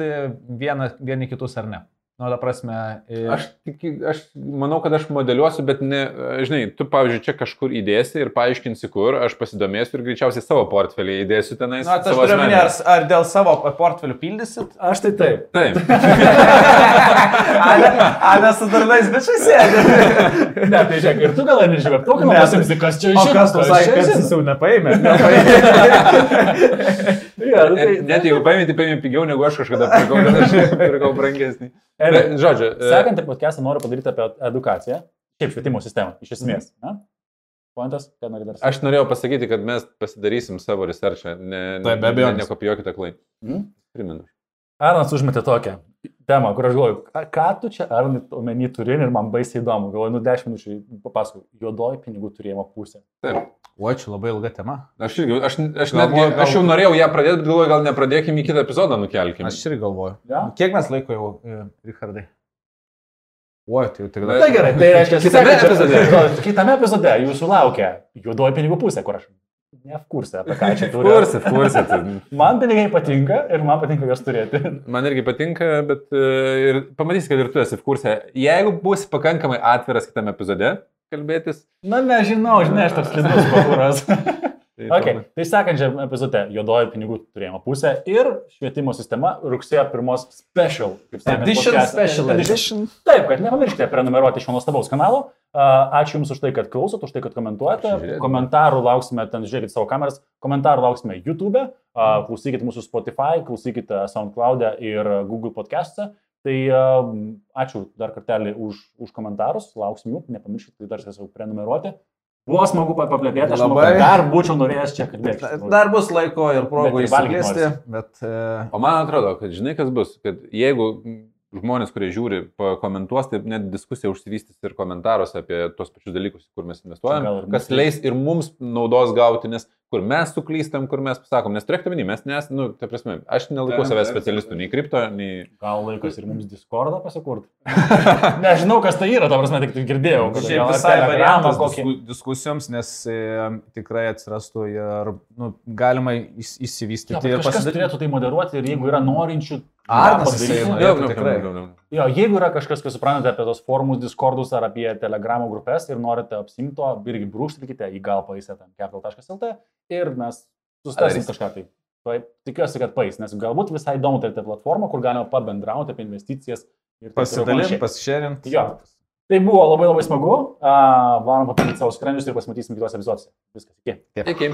vieną, vieni kitus ar ne? Nu, ta prasme, e, Aš, tiki, aš manau, kad aš modeliuosiu, bet ne, žinai, tu, pavyzdžiui, čia kažkur įdėsi ir paaiškinsi, kur, aš pasidomėsiu ir greičiausiai savo portfelį įdėsiu tenais. Na, tai aš savo turiu ar, ar dėl savo portfelių pildysit? aš tai taip. Taip. Ana su darbais, bet čia sėdi. Ne, tai žiūrėk, ir tu gal nežinai, tu gal Ne. pasimsi, kas čia O žino, kas tu kas sakė, žino. jis jau nepaėmė? Jo, nu tai- Net jeigu paimė, tai paimė pigiau negu aš kažkada pirkau, bet aš pirkau brangesnį. Bet, Žodžiu, e, Sekantį podcastą noriu padaryti apie edukaciją, šiaip švietimo sistemą, iš esmės. Ne? Pointas, ką nori dar aš norėjau pasakyti, kad mes pasidarysim savo researchą, ne, Taip, be ne, abejonės. nekopijuokite klai. Mhm. Primenu. Arnas užmetė tokią temą, kur aš galvoju, ką, ką tu čia Arnai omeny turi ir man baisiai įdomu. Galvoju, nu 10 minučių papasakau, juodoji pinigų turėjimo pusė. Taip. O, čia labai ilga tema. Aš, irgi, aš, aš, Galvoju, netgi, gal- aš jau norėjau ją pradėti, bet galvoju, gal nepradėkime į kitą epizodą nukelkime. Aš irgi galvoju. Ja? Kiek mes laiko jau, e, Richardai? O, tai jau tik Bet- Tai gerai, tai reiškia, Kitame epizode. Kitame epizode jūsų laukia juodoji pinigų pusė, kur aš neapkursė, apie ką čia turiu. Kursit, kursit. Man pinigai patinka ir man patinka juos turėti. Man irgi patinka, bet e, ir pamatysi, kad ir tu esi kursė. Jeigu bus pakankamai atviras kitame epizode kalbėtis, Na, nežinau, žinai, aš toks slidus pakūras. tai Okay. Tai sekančiam epizode juodoji pinigų turėjimo pusė ir švietimo sistema rugsėjo pirmos special. kaip sakant, Edition, podcast. special edition. Taip, kad nepamirškite prenumeruoti šio nuostabaus kanalo. A, Ačiū Jums už tai, kad klausot, už tai, kad komentuojate. Žiūrėt. Komentarų lauksime, ten žiūrėkit savo kameras, komentarų lauksime YouTube, a, klausykit mūsų Spotify, klausykit SoundCloud ir Google podcast'e. Tai a, ačiū dar kartelį už, už komentarus, lauksim jų, nepamirškite tai dar tiesiog prenumeruoti. Buvo smagu pa- paplėpėti, aš manau, Labai. kad dar būčiau norėjęs čia kalbėti. Dar bus laiko ir progų įsiplėsti, bet... e, O man atrodo, kad žinai, kas bus, kad jeigu žmonės, kurie žiūri, pakomentuos, tai net diskusija užsivystys ir komentaruose apie tos pačius dalykus, kur mes investuojam, kas mums leis ir mums naudos gauti, nes kur mes suklystam, kur mes pasakom, nes turėkite minį, mes nes, nu, ta prasme, aš nelaikau savęs specialistų, nei kripto, nei... Gal laikas ir mums Discordą pasikurti? Nežinau, kas tai yra, ta prasme, tik tai girdėjau. kad Šiaip visai variantas kokį. disku, diskusijoms, nes e, tikrai atsirastų ir nu, galima įsivystyti bet ir pasidaryti. turėtų tai moderuoti ir jeigu yra norinčių... Arnas jisai norėtų. Tikrai. Jo, jeigu yra kažkas, kas suprantate apie tos forumus, Discordus ar apie Telegramų grupės ir norite apsimto, irgi brūkštelkite į gal paisę ten capital.lt ir mes Padarysim. kažką tai. Tai tikiuosi, kad pais, nes galbūt visai įdomu turėti platformą, kur galima pabendrauti apie investicijas ir taip Pasidalinti, panašiai. pasišėrinti. Jo. Tai buvo labai labai smagu. Uh, varom papildyti savo skrandžius ir pasimatysim kitose epizoduose. Viskas. Iki. Iki.